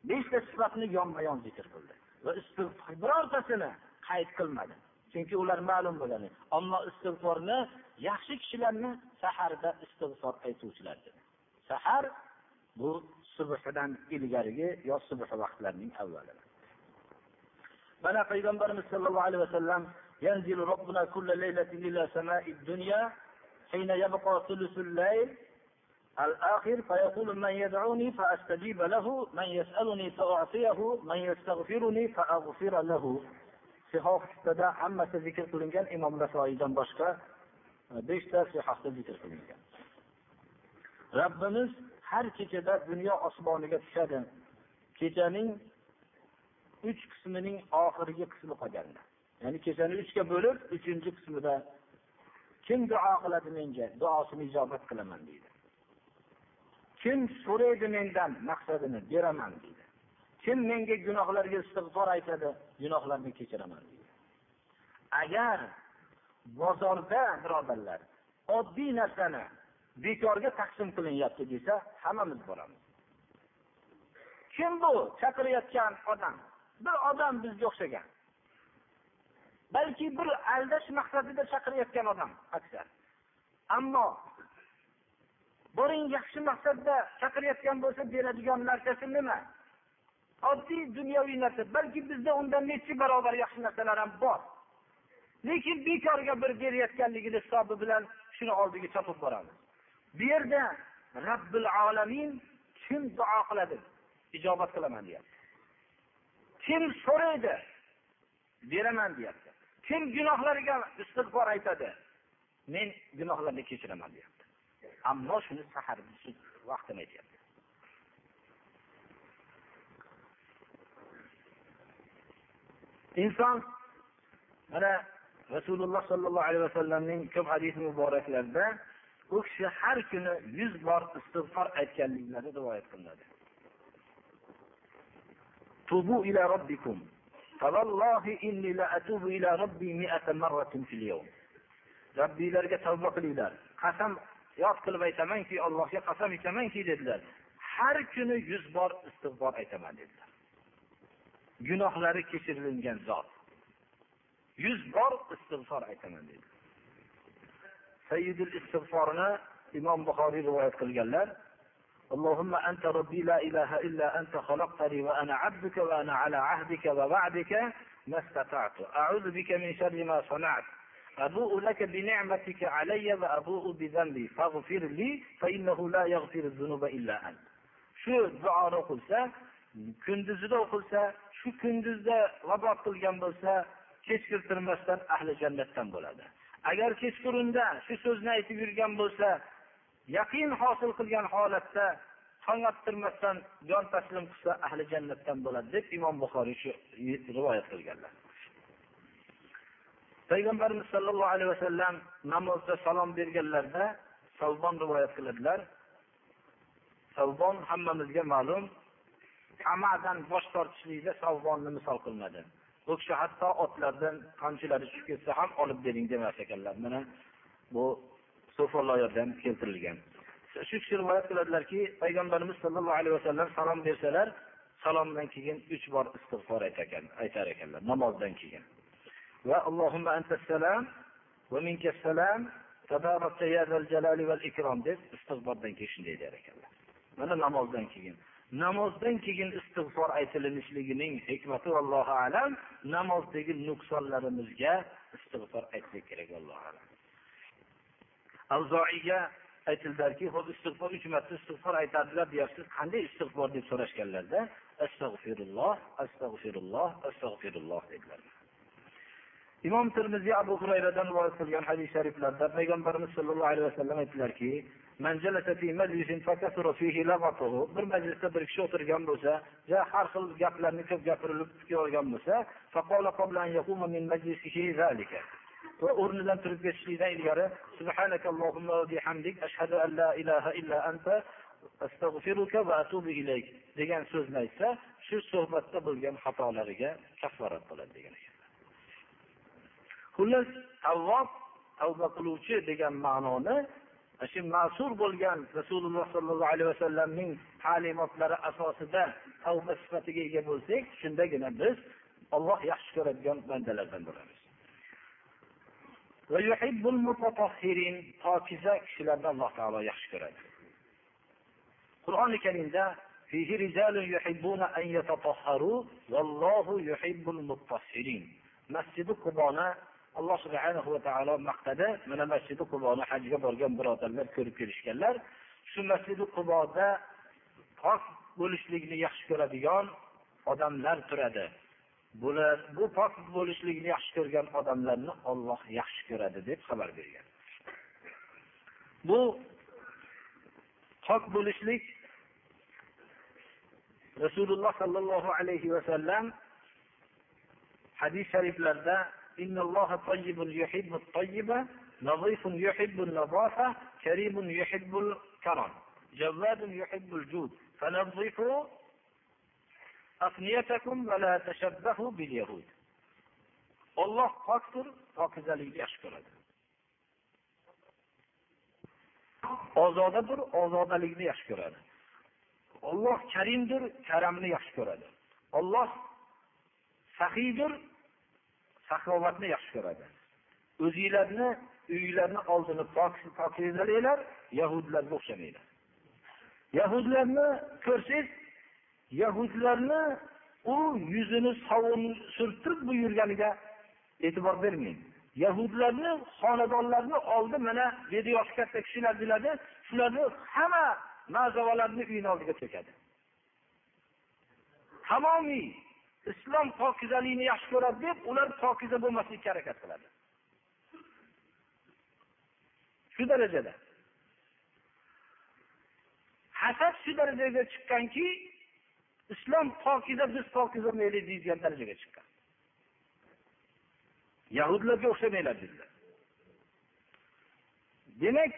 beshta sifatni yonma yon zikr qildi va birortasini qayd qilmadi. Chunki ular ma'lum bo'lgan ammo istig'forni yaxshi kishilarni saharda istig'for aytuvchilar dedi. Sahar bu subhidan ilgarigi yo subh vaqtlarining avvali مناقب برمي صلى الله عليه وسلم ينزل ربنا كل ليلة إلى سماء الدنيا حين يبقى ثلث الليل الآخر فيقول من يدعوني فأستجيب له من يسألني فأعطيه من يستغفرني فأغفر له. في حق تدا حمى تذكر كلنجان إمام رسائي جنبشك بيشتا في حق تذكر كلنجان ربنا هر كجدا دنيا أصبعنا كتشادا كجانين uch qismining oxirgi qismi qolganlar ya'ni kechani uchga bo'lib uchinchi qismida kim duo qiladi menga? Duosini ijobat qilaman deydi. Kim so'raydi mendan maqsadini beraman deydi. Kim menga gunohlarga istig'for aytadi gunohlarni kechiraman deydi. Agar bozorda birodarlar oddiy narsani bekorga taqsim qilinyapti desa hammamiz boramiz. Kim bu chaqirayotgan odam? Bir odam bizga o'xshagan. Balki bir aldash maqsadida chaqirayotgan odam aksar. Ammo boring yaxshi maqsadda chaqirayotgan bo'lsa beradigan narsasi nima? Oddiy dunyoviy narsa. Balki bizda undan necha barobar yaxshi narsalar ham bor. Lekin bekorga bir berayotganligini hisobi bilan shuni oldiga chopib boramiz. Bu yerda robbil olamin kim duo qiladi? Ijobat qilaman deyapti. Kim so'raydi beraman deyapti. Kim gunohlariga istig'for aytadi men gunohlarni kechiraman deyapti. Ammo shuni sahar vaqtini aytyapti. Inson mana rasululloh sollallohu alayhi vasallamning ko'p hadisi muboraklarida u kishi har kuni yuz bor istig'for aytganliklari rivoyat qilinadi. Tubu ila robbikum inni la atubu ila robbi mi'ata marratin fil yawm. Robbilariga tavba qilinglar. Qasam yod qilib aytamanki allohga qasam ichamanki dedilar. Har kuni yuz bor istig'for aytaman dedilar. Gunohlari kechirilgan zot. Yuz bor istig'for aytaman dedi sayyidul istig'forni imom buxoriy rivoyat qilganlar اللهم أنت ربي لا إله إلا أنت خلقتني وأنا عبدك وأنا على عهدك ووعدك ما استطعت أعوذ بك من شر ما صنعت أبوء لك بنعمتك علي وأبوء بذنبي فاغفر لي فإنه لا يغفر الذنوب إلا أنت shu duoni o'qilsa kunduzida o'qilsa shu kunduzda vabot qilgan bo'lsa kechiktirmasdan ahli jannatdan bo'ladi agar kechqurunda shu so'zni aytib yurgan bo'lsa yaqin hosil qilgan holatda tong ottirmasdan jon taslim qilsa ahli jannatdan bo'ladi deb imom buxoriy shu rivoyat qilganlar. Payg'ambarimiz sollallohu alayhi vasallam namozda salom berganlarida salbon rivoyat qiladilar. Salbon hammamizga ma'lum tamadan bosh tortishlikda salbonni misol qilinadi u kishi hatto otlardan qamchilari tushib ketsa ham olib bering demas ekanlar. Mana bu so'folloyada ham keltirilgan. Shu kishi rivoyat qiladilarki payg'ambarimiz sollallohu alayhi vasallam salom bersalar salomdan keyin uch bor istig'for aytar ekanlar namozdan keyin. Va allohumma antassalam va minkassalam tabarakta ya jalali val ikrom deb istig'fordan keyin shunday der ekanlar. Mana namozdan keyin. Namozdan keyin istig'for aytilinishligining hikmati allohu alam namozdagi nuqsonlarimizga istig'for aytsak kerak allohu alam. Avzoiyga aytildilarki ho'p istig'for uch marta istig'for aytadilar deyapsiz. Qanday istig'for? deb so'rashganlarda astag'firulloh astag'firulloh astag'firulloh dedilar. Imom termiziy abu hurayradan rivoyat qilgan hadis shariflarda payg'ambarimiz sollallohu alayhi vasallam aytdilarki bir majlisda bir kishi o'tirgan bo'lsa har xil gaplarni ko'p gapirilib olgan bo'lsa va o'rnidan turib ketishlikdan ilgari. Subhanakallohumma va bihamdik. Ashhadu an la ilaha illa anta astag'firuka va atubu ilayk degan so'zni aytsa shu suhbatda bo'lgan xatolariga kafforat bo'ladi degan ekanlar xullas tavvob tavba qiluvchi degan ma'noni shu ma'sur bo'lgan rasululloh sollallohu alayhi vasallamning ta'limotlari asosida tavba sifatiga ega bo'lsak shundagina biz olloh yaxshi ko'radigan bandalardan bo'lamiz. Pokiza kishilarni alloh taolo yaxshi ko'radi qur'oni karimda masjidi quboni alloh subhanahu va taolo maqtadi mana masjidi quboni hajga borgan birodarlar ko'rib kelishganlar shu masjidi quboda pok bo'lishlikni yaxshi ko'radigan odamlar turadi bular bu pok bo'lishlikni yaxshi ko'rgan odamlarni olloh yaxshi ko'radi deb xabar bergan bu pok bo'lishlik rasululloh sollallohu alayhi vasallam hadis shariflarda إن الله طيب يحب الطيبة نظيف يحب النظافة كريم يحب الكرم جواد يحب الجود فنظفوا olloh pokdir pokizalikni yaxshi ko'radi. Ozodadir ozodalikni yaxshi ko'radi. Olloh karimdir karamni yaxshi ko'radi. Olloh sahiydir saxovatni yaxshi ko'radi. O'zinglarni uyinglarni oldini pokizalanglar yahudlarga o'xshamanglar. Yahudlarni ko'rsangiz yahudlarni u yuzini sovun surtirib bu yurganiga e'tibor bermang. Yahudlarni xonadonlarni oldi mana dedi yoshi katta kishilar biladi shularni hamma mazavalarni uyini oldiga to'kadi. Tamomiy islom pokizalikni yaxshi ko'radi deb ular pokiza bo'lmaslikka harakat qiladi. Shu darajada. Hasad shu darajaga chiqqanki islom pokiza biz pokizamaylik deydigan darajaga chiqqan. Yahudlarga o'xshamanglar dedilar. Demak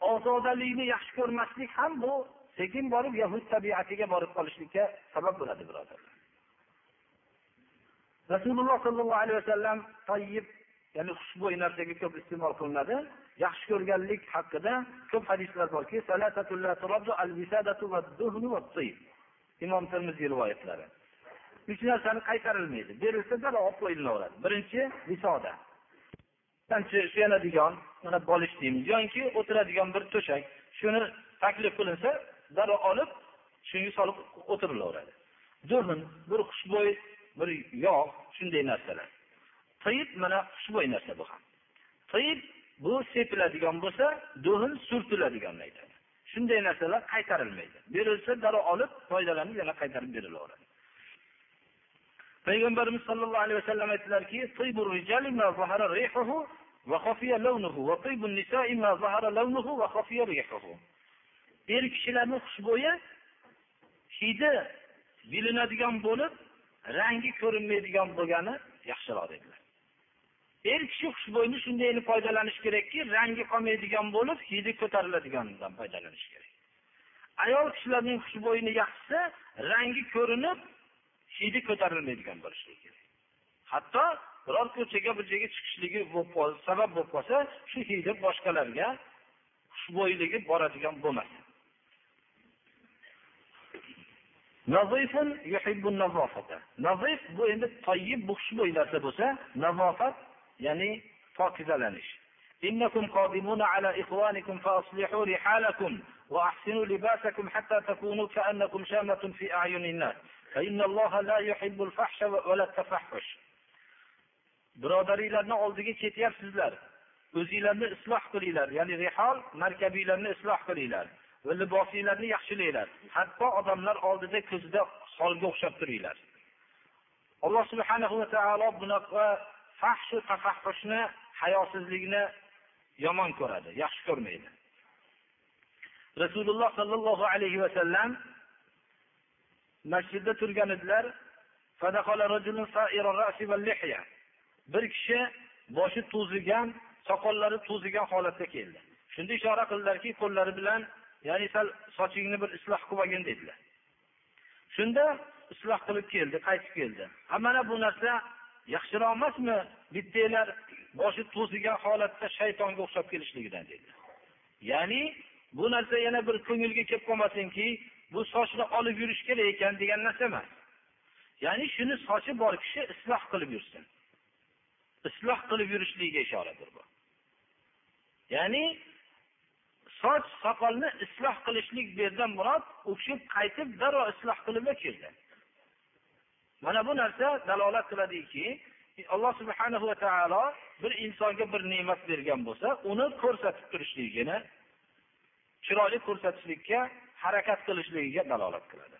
ozodalikni yaxshi ko'rmaslik ham bu sekin borib yahud tabiatiga borib qolishlikka sabab bo'ladi birodarlar. Rasululloh sollallohu alayhi vasallam tayyib ya'ni xushbo'y narsaga ko'p iste'mol qilinadi. Yaxshi ko'rganlik haqida ko'p hadislar borki imom termiziy rivoyatlari. Uch narsani qaytarilmaydi. Berilsa darrov olib qo'yilaveradi birinchi visoda suyanadigan mana bolish deymiz. Yoki o'tiradigan bir to'shak shuni taklif qilinsa darrov olib shunga solib o'tirilaveradi. Duhn bir xushbo'y bir yog' shunday narsalar. Tiyib mana xushbo'y narsa bu ham. Tiyib bu sepiladigan bo'lsa duhn surtiladiganni aytadi shunday narsalar qaytarilmaydi. Berilsa darrov olib foydalanib yana qaytarib berilaveradi. Payg'ambarimiz sollallohu alayhi vasallam aytdilarki er kishilarni xushbo'yi hidi bilinadigan bo'lib rangi ko'rinmaydigan bo'lgani yaxshiroq dedilar. Er kishi xushbo'yni shunday foydalanish kerakki rangi qolmaydigan bo'lib hidi ko'tariladiganidan foydalanish kerak. Ayol kishilarning xushbo'yini yaxshisi rangi ko'rinib hidi ko'tarilmaydigan bo'lishligi kerak. Hatto biror ko'chaga bir joyga chiqishligi sabab bo'lib qolsa shu hidi boshqalarga xushbo'yligi boradigan bo'lmasin nazif bu endi toyib bu xushbo'y narsa bo'lsa nazofat ya'ni pokizalanish إنكم قادمون على إخوانكم فأصلحوا رحالكم وأحسنوا لباسكم حتى تكونوا كأنكم شامة في أعين الناس فإن الله لا يحب الفحش ولا التفحش birodaringlarni oldiga ketyapsizlar o'zinglarni isloh qilinglar ya'ni rihol markabiylarni isloh qilinglar va libosinglarni yaxshilanglar hatto odamlar oldida ko'zida holga o'xshab turinglar alloh subhanahu va taolo bunaqa fahshu tafahhushni hayosizlikni yomon ko'radi yaxshi ko'rmaydi. Rasululloh sollallohu alayhi vasallam masjidda turgan edilar. Bir kishi boshi to'zigan soqollari to'zigan holatda keldi. Shunda ishora qildilarki qo'llari bilan ya'ni sal sochingni bir isloh qilib olgin dedilar. Shunda isloh qilib keldi qaytib keldi. Ha mana bu narsa yaxshiroq emasmi bittanglar boshi to'zigan holatda shaytonga o'xshab kelishligidan dedi. Ya'ni bu narsa yana bir ko'ngilga kelib qolmasinki bu sochni olib yurish kerak ekan degan narsa emas. Ya'ni shuni sochi bor kishi isloh qilib yursin. Isloh qilib yurishligiga ishoradir bu. Ya'ni soch soqolni isloh qilishlik bu yerdan murod u kishi qaytib darrov isloh qilib kirdi mana bu narsa dalolat qiladiki alloh subhanahu va taolo bir insonga bir ne'mat bergan bo'lsa uni ko'rsatib turishligini chiroyli ko'rsatishlikka harakat qilishligiga dalolat qiladi.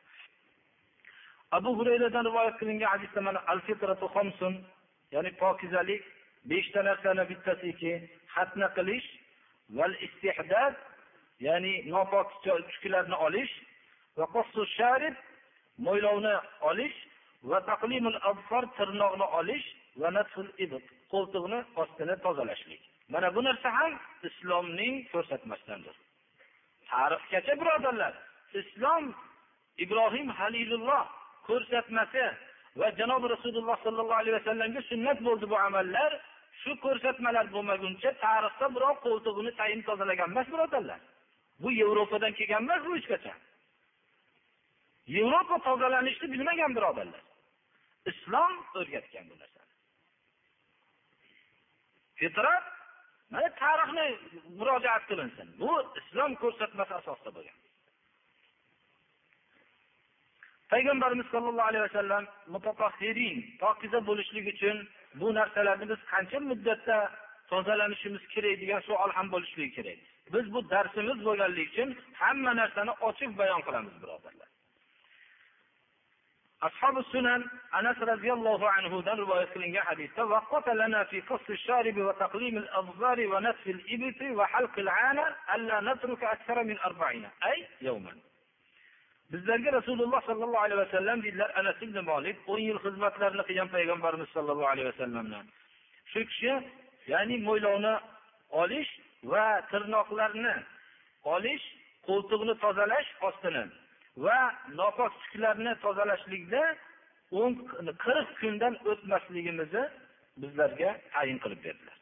Abu hurayradan rivoyat qilingan hadisda mana al fitratu xomsun ya'ni pokizalik beshta narsani bittasiki xatna qilish val istihdad ya'ni nopok tuklarni olish va sharib mo'ylovni olish va taqlimul absor tirnoqni olish va natful ibq qo'ltiqni ostini tozalashlik. Mana bu narsa ham islomning ko'rsatmasidandir. Tarixgacha birodarlar islom ibrohim halilulloh ko'rsatmasi va janobi rasululloh sollallohu alayhi vasallamga sunnat bo'ldi bu amallar. Shu ko'rsatmalar bo'lmaguncha tarixda birov qo'ltig'ini tayin tozalagan emas birodarlar. Bu yevropadan kelgan emas bu hech qachon. Yevropa tozalanishni bilmagan birodarlar. Islom o'rgatgan bu narsani. Fitrat mana tarixni murojaat qilinsin. Bu islom ko'rsatmasi asosida bo'lgan. Payg'ambarimiz sollallohu alayhi vasallam mutatahhirin pokiza bo'lishlik uchun bu narsalarni biz qancha muddatda tozalanishimiz kerak degan savol ham bo'lishligi kerak. Biz bu darsimiz bo'lganligi uchun hamma narsani ochib bayon qilamiz birodarlar. ashabi sunan anas roziyallohu anhudan rivoyat qilingan hadisda bizlarga rasululloh sollallohu alayhi vasallam deydilar anas ibn molik o'n yil xizmatlarini qilgan payg'ambarimiz sollallohu alayhi vasallamdan. Shu kishi ya'ni mo'ylovni olish va tirnoqlarni olish qo'ltiqni tozalash ostini va nopok tuklarni tozalashlikda o'n qirq kundan o'tmasligimizni bizlarga tayin qilib berdilar.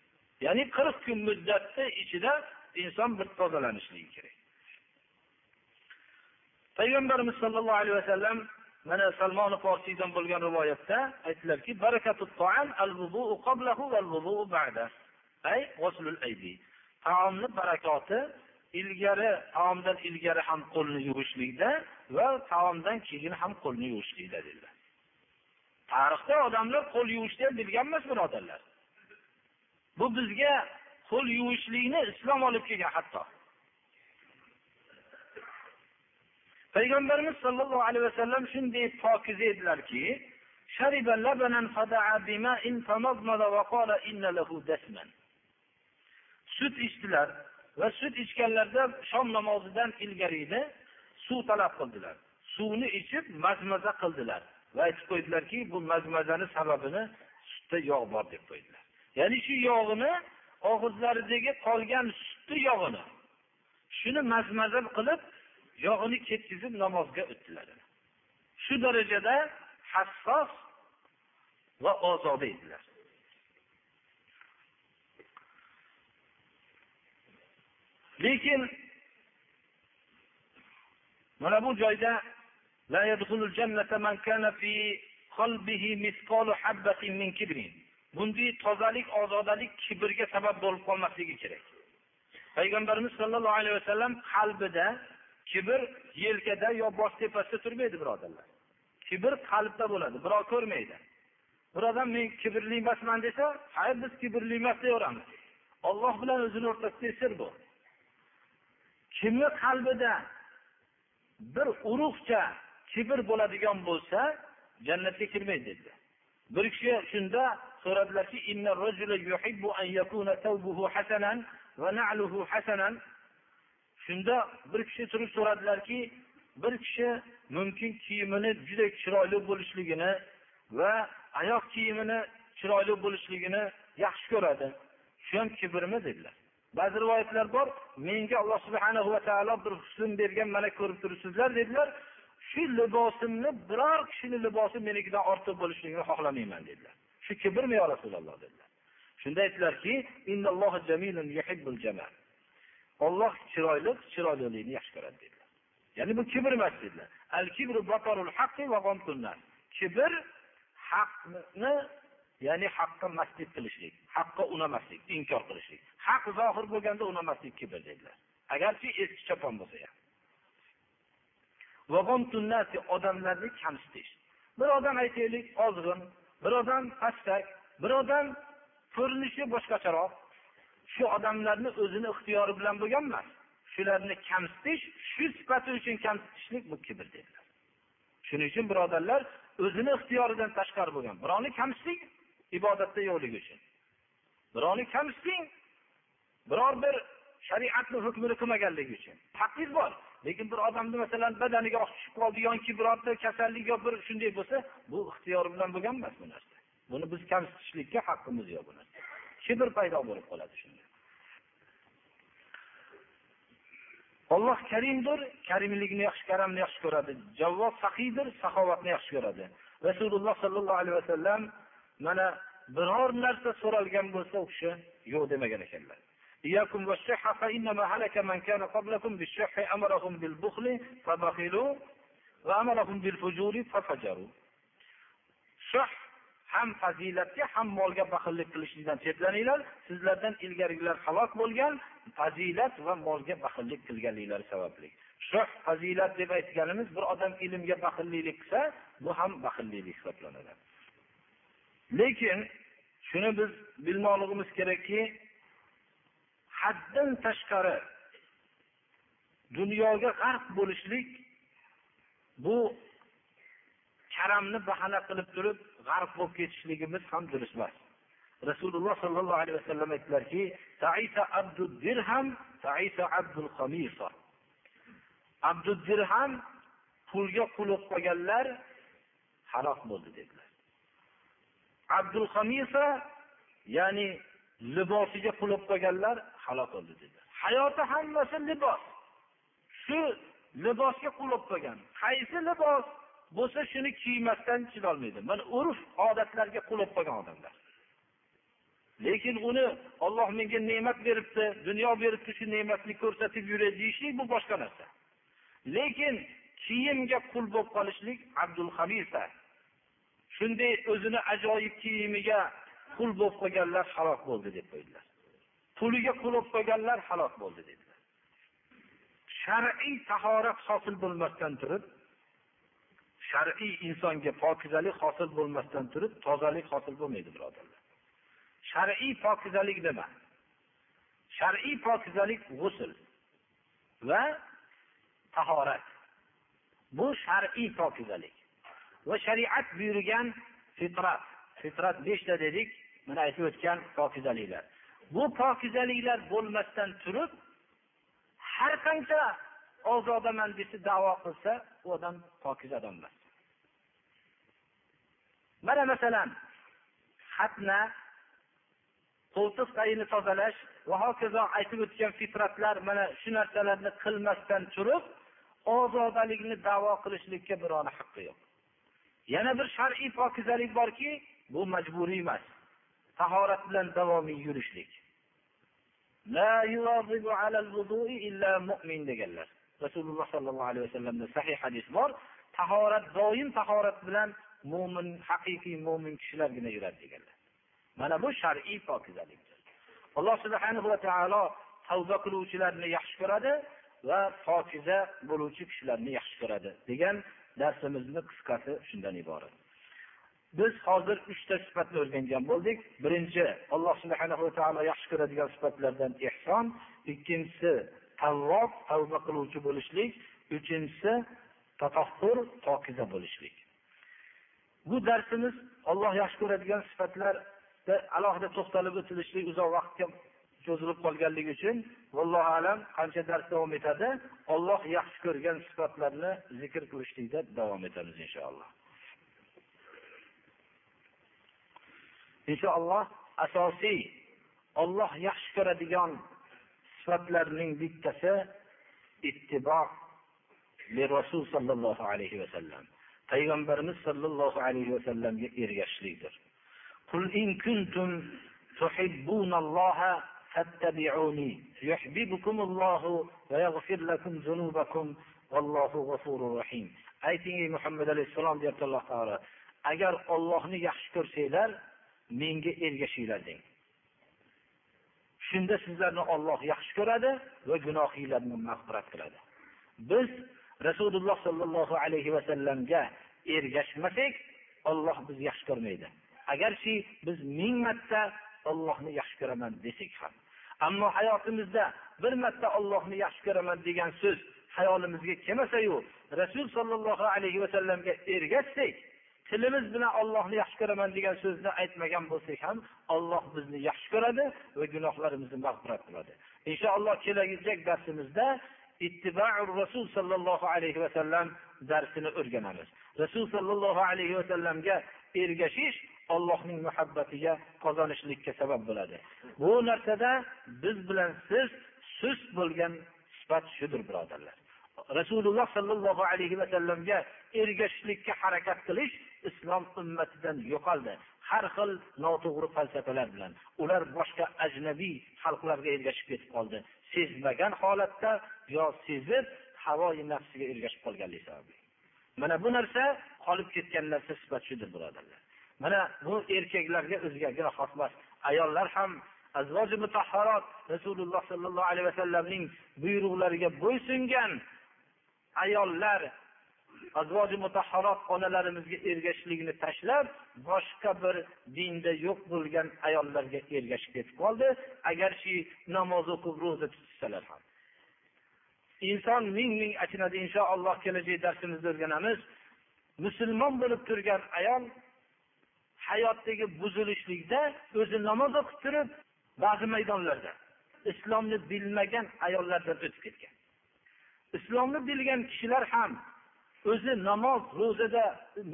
Ya'ni qirq kun muddatni ichida inson bir tozalanishligi kerak. Payg'ambarimiz sollallohu alayhi vasallam mana salmoni forsiydan bo'lgan rivoyatda aytdilarki taomni barakoti ilgari taomdan ilgari ham qo'lni yuvishlikda va taomdan keyin ham qo'lni yuvishlikda dedilar. Tarixda odamlar qo'l yuvishni ham bilgan emas birodarlar. Bu bizga qo'l yuvishlikni islom olib kelgan hatto. Payg'ambarimiz sollallohu alayhi vasallam shunday pokiza edilarki sut ichdilar va sut ichganlarida shom namozidan ilgari edi. Suv talab qildilar. Suvni ichib mazmaza qildilar va aytib qo'ydilarki bu mazmazani sababini sutda yog' bor deb qo'ydilar. Ya'ni shu yog'ini og'izlaridagi qolgan sutni yog'ini shuni mazmaza qilib yog'ini ketkizib namozga o'tdilar. Shu darajada hassos va ozoda edilar. Lekin mana bu joyda bunday tozalik ozodalik kibrga sabab bo'lib qolmasligi kerak. Payg'ambarimiz sollallohu alayhi vasallam qalbida kibr yelkada yo bosh tepasida turmaydi birodarlar. Kibr qalbda bo'ladi birov ko'rmaydi. Bir odam men kibrli emasman desa hayr biz kibrli emas deyaveramiz. Olloh bilan o'zini o'rtasida sir bu. Kimni qalbida bir urug'cha kibr bo'ladigan bo'lsa jannatga kirmaydi dedilar bir kishi shunda so'radilarki shunda bir kishi turib so'radilarki bir kishi mumkin kiyimini juda chiroyli bo'lishligini va oyoq kiyimini chiroyli bo'lishligini yaxshi ko'radi. Shu ham kibrmi dedilar. Ba'zi rivoyatlar bor. Menga alloh subhana va taolo bir husn bergan mana ko'rib turibsizlar dedilar. Shu libosimni biror kishini libosi menikidan ortiq bo'lishligini xohlamayman dedilar. Shu kibrmi yo rasululloh dedilar. Shunda aytdilarki olloh chiroyli chiroylilikni yaxshi ko'radi dedilar. Ya'ni bu kibr emas dedilar. Al kibru kibr haqni ya'ni haqqa masdid qilishlik haqqa unamaslik inkor qilishlik. Haq zohir bo'lganda unamaslik kibr dedilar. Agarchi eski chopon bo'lsa ham. Odamlarni kamsitish. Bir odam aytaylik ozg'in bir odam pastak bir odam ko'rinishi boshqacharoq. Shu odamlarni o'zini ixtiyori bilan bo'lgan emas shularni kamsitish shu sifati uchun kamsitishlik bu kibr dedilar. Shuning uchun birodarlar o'zini ixtiyoridan tashqari bo'lgan birovni kamsiting ibodatda yo'qligi uchun. Birovni kamsiting biror bir shariatni hukmini qilmaganligi uchun. Haqqingiz bor. Lekin bir odamni masalan badaniga oq tushib qoldi yoki birorta kasallik yo bir shunday bo'lsa bu ixtiyori bilan bo'lgan emas bu narsa. Buni biz kamsitishlikka haqqimiz yo'q bu narsa. Kibr paydo bo'lib qoladi shunda. Olloh karimdir karimlikni yaxshi karamni yaxshi ko'radi. Javvob sahiydir saxovatni yaxshi ko'radi. Rasululloh sollallohu alayhi vasallam mana biror narsa so'ralgan bo'lsa u kishi yo'q demagan ekanlar. إياكم والشح فإنما هلك من كان قبلكم بالشح أمرهم بالبخل فبخلوا وأمرهم بالفجور ففجروا شح ham fazilatga ham molga baxillik qilishlikdan chetlaninglar sizlardan ilgarigilar halok bo'lgan fazilat va molga baxillik qilganliklari sababli shuh fazilat deb aytganimiz bir odam ilmga baxillik qilsa bu ham baxillik hisoblanadi lekin shuni biz bilmoqligimiz kerakki haddan tashqari dunyoga g'arq bo'lishlik bu karamni bahana qilib turib g'arq bo'lib ketishligimiz ham durust emas. Rasululloh sollallohu alayhi vasallam aytdilarki abdudirham pulga quluq qolganlar halok bo'ldi dedilar. Abdul hamisa ya'ni libosiga quluq qolganlar halok bo'ldi dedi. Hayoti hammasi libos. Shu libosga qul bo'lib qolgan qaysi libos bo'lsa shuni kiymasdan chidolmaydi. Mana urf odatlarga qul bo'lib qolgan odamlar. Lekin uni olloh menga ne'mat beribdi dunyo beribdi shu ne'matni ko'rsatib yuray deyishlik bu boshqa narsa. Lekin kiyimga qul bo'lib qolishlik abdul hamisa shunday o'zini ajoyib kiyimiga qul bo'lib qolganlar halok bo'ldi deb qo'ydilar. Puliga qul qo'yganlar halok bo'ldi dedilar shar'iy tahorat hosil bo'lmasdan turib shar'iy insonga pokizalik hosil bo'lmasdan turib tozalik hosil bo'lmaydi birodarlar. Shar'iy pokizalik nima? Shar'iy pokizalik g'usl va tahorat. Bu shar'iy pokizalik va shariat buyurgan fitrat. Fitrat beshta dedik mana aytib o'tgan pokizaliklar. Bu pokizaliklar bo'lmasdan turib har qancha ozodaman desa davo qilsa u odam pokiza odam emas. Mana masalan xatna qo'ltiq tagini tozalash va hokazo aytib o'tgan fitratlar mana shu narsalarni qilmasdan turib ozodalikni davo qilishlikka birovni haqqi yo'q. Yana bir shar'iy pokizalik borki bu majburiy emas tahorat bilan davomiy yurishlik. Deganlar rasululloh sollallohu alayhi vasallamda sahih hadis bor tahorat doim tahorat bilan mo'min haqiqiy mo'min kishilargina yuradi deganlar mana bu shar'iy pokizalikdir alloh subhanahu va taolo tavba qiluvchilarni yaxshi ko'radi va pokiza bo'luvchi kishilarni yaxshi ko'radi degan darsimizni qisqasi shundan iborat. Biz hozir uchta sifatni o'rgangan bo'ldik. Birinchi alloh subhanava taolo yaxshi ko'radigan sifatlardan ehson. Ikkinchisi tavvob tavba qiluvchi bo'lishlik. Uchinchisi tatahhur pokiza bo'lishlik. Bu darsimiz olloh yaxshi ko'radigan sifatlarda alohida to'xtalib o'tilishlik uzoq vaqtga cho'zilib qolganligi uchun vallohu alam qancha dars davom etadi? Olloh yaxshi ko'rgan sifatlarni zikr qilishlikda davom etamiz inshaalloh. inshaalloh asosiy olloh yaxshi ko'radigan sifatlarning bittasi ittibo rasul sollallohu alayhi vasallam payg'ambarimiz sollallohu alayhi vasallamga ergashishlikdir قل إن كنتم تحبون الله فاتبعوني يحببكم الله ويغفر لكم ذنوبكم والله غفور رحيم ayting ey muhammad alayhissalom deyapti alloh taolo agar ollohni yaxshi ko'rsanglar menga ergashinglar deng shunda sizlarni olloh yaxshi ko'radi va gunohinglarni mag'firat qiladi. Biz rasululloh sollallohu alayhi vasallamga ergashmasak olloh bizni yaxshi ko'rmaydi. Agarchi biz ming marta ollohni yaxshi ko'raman desak ham ammo hayotimizda bir marta ollohni yaxshi ko'raman degan so'z hayolimizga kelmasayu rasul sollallohu alayhi vasallamga ergashsak tilimiz bilan ollohni yaxshi ko'raman degan so'zni aytmagan bo'lsak ham olloh bizni yaxshi ko'radi va gunohlarimizni mag'firat qiladi. Inshaalloh kelajak darsimizda ittibaur rasul sollallohu alayhi vasallam darsini o'rganamiz. Rasul sollallohu alayhi vasallamga ergashish allohning muhabbatiga qozonishlikka sabab bo'ladi. Bu narsada biz bilan siz sust bo'lgan sifat shudir birodarlar. Rasululloh sollallohu alayhi vasallamga ergashishlikka harakat qilish islom ummatidan yo'qoldi. Har xil noto'g'ri falsafalar bilan. Ular boshqa ajnabiy xalqlarga ergashib ketib qoldi. Sezmagan holatda yo sezib havoyi nafsiga ergashib qolganligi sababli. Mana bu narsa qolib ketgan narsa sifat shudir birodarlar. Mana bu erkaklarga o'zigagina xos emas ayollar ham azvoji mutahharot rasululloh sollallohu alayhi vasallamning buyruqlariga bo'ysungan ayollar azvoji mutahharot onalarimizga ergashishlikni tashlab boshqa bir dinda yo'q bo'lgan ayollarga ergashib ketib qoldi. Agarchi namoz o'qib ro'za tutsalar ham. Inson ming ming achinadi inshaalloh kelajak darsimizda o'rganamiz. Musulmon bo'lib turgan ayol hayotdagi buzilishlikda o'zi namoz o'qib turib ba'zi maydonlarda islomni bilmagan ayollardan o'tib ketgan. Islomni bilgan kishilar ham o'zi namoz ro'zada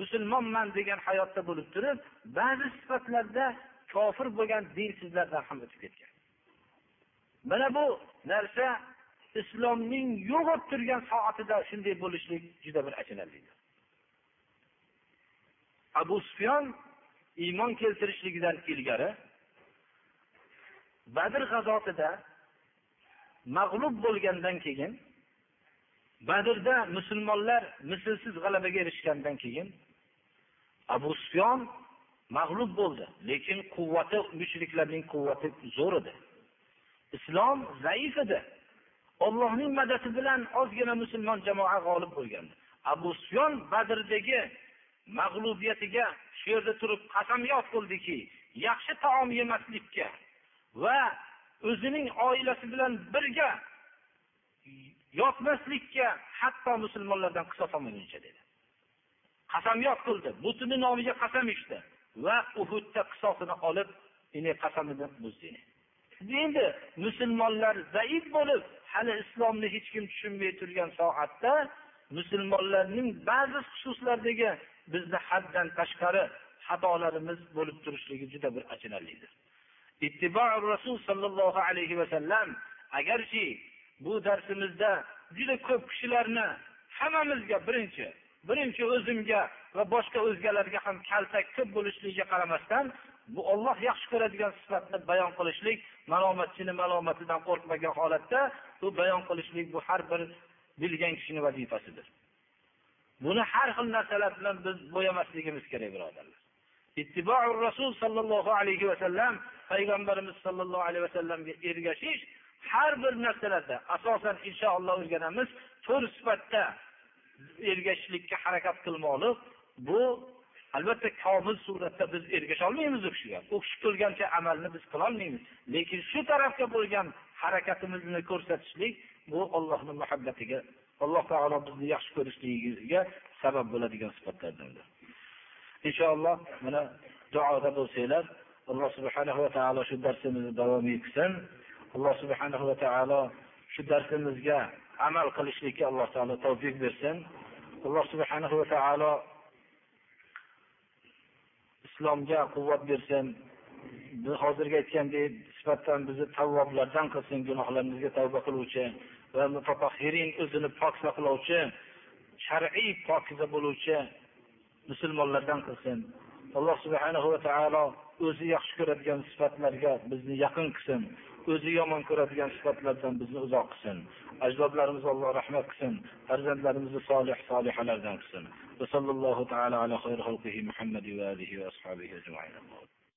musulmonman degan hayotda bo'lib turib ba'zi sifatlarda kofir bo'lgan dinsizlardan ham o'tib ketgan. Mana bu narsa islomning yo'q bo'lib turgan soatida shunday bo'lishlik juda bir achinarlidir. Abu sufyon iymon keltirishligidan ilgari badr g'azotida mag'lub bo'lgandan keyin badrda musulmonlar mislsiz g'alabaga erishgandan keyin abu sufyon mag'lub bo'ldi lekin quvvati mushriklarning quvvati zo'r edi. Islom zaif edi. Ollohning madadi bilan ozgina musulmon jamoa g'olib bo'lgandi. Abu sufyon badrdagi mag'lubiyatiga shu yerda turib qasamyod qildiki yaxshi taom yemaslikka va o'zining oilasi bilan birga yotmaslikka hatto musulmonlardan qisos olmaguncha dedi. Qasamyod qildi. Butini nomiga qasam ichdi. Va uhudda qisosini olib qasamini buzdi. Endi musulmonlar zaif bo'lib hali islomni hech kim tushunmay turgan soatda musulmonlarning ba'zi xususlardagi bizni haddan tashqari xatolarimiz bo'lib turishligi juda bir achinarlidir. Ittibo rasul sollallohu alayhi vasallam agarchi bu darsimizda juda ko'p kishilarni hammamizga birinchi birinchi o'zimga va boshqa o'zgalarga ham kaltak ko'p bo'lishligiga qaramasdan bu olloh yaxshi ko'radigan sifatni bayon qilishlik malomatchini malomatidan qo'rqmagan holatda bu bayon qilishlik bu har bir bilgan kishini vazifasidir. Buni har xil narsalar bilan biz bo'yamasligimiz kerak birodarlar. Ittibour rasul sollallohu alayhi vasallam payg'ambarimiz sollallohu alayhi vasallamga ergashish har bir narsalarda asosan inshaalloh o'rganamiz to'rt sifatda ergashishlikka harakat qilmoqlik bu albatta komil suratda biz ergasha olmaymiz u kishiga. U kishi qilgancha amalni biz qilolmaymiz lekin shu tarafga bo'lgan harakatimizni ko'rsatishlik bu ollohni muhabbatiga alloh taolo bizni yaxshi ko'rishligiga sabab bo'ladigan sifatlardandir inshaalloh mana duoda bo'lsanglar alloh subhanahu va taolo shu darsimizni davom etsin. Alloh subhanahu va taolo shu darsimizga amal qilishlikka alloh taolo tavfiq bersin. Alloh subhanahu va taolo islomga quvvat bersin. Biz hozirgi aytgandek sifatdan bizni tavvoblardan qilsin gunohlarimizga tavba qiluvchi va mutatahirin o'zini pok saqlovchi shar'iy pokiza bo'luvchi musulmonlardan qilsin. Alloh subhanahu va taolo o'zi yaxshi ko'radigan sifatlarga bizni yaqin qilsin. O'zi yomon ko'radigan sifatlardan bizni uzoq qilsin. Ajdodlarimizni alloh rahmat qilsin. Farzandlarimizni solih solihalardan qilsin. Va sallallohu taala ala xayri xalqihi muhammadi va alihi va ashabihi ajmain.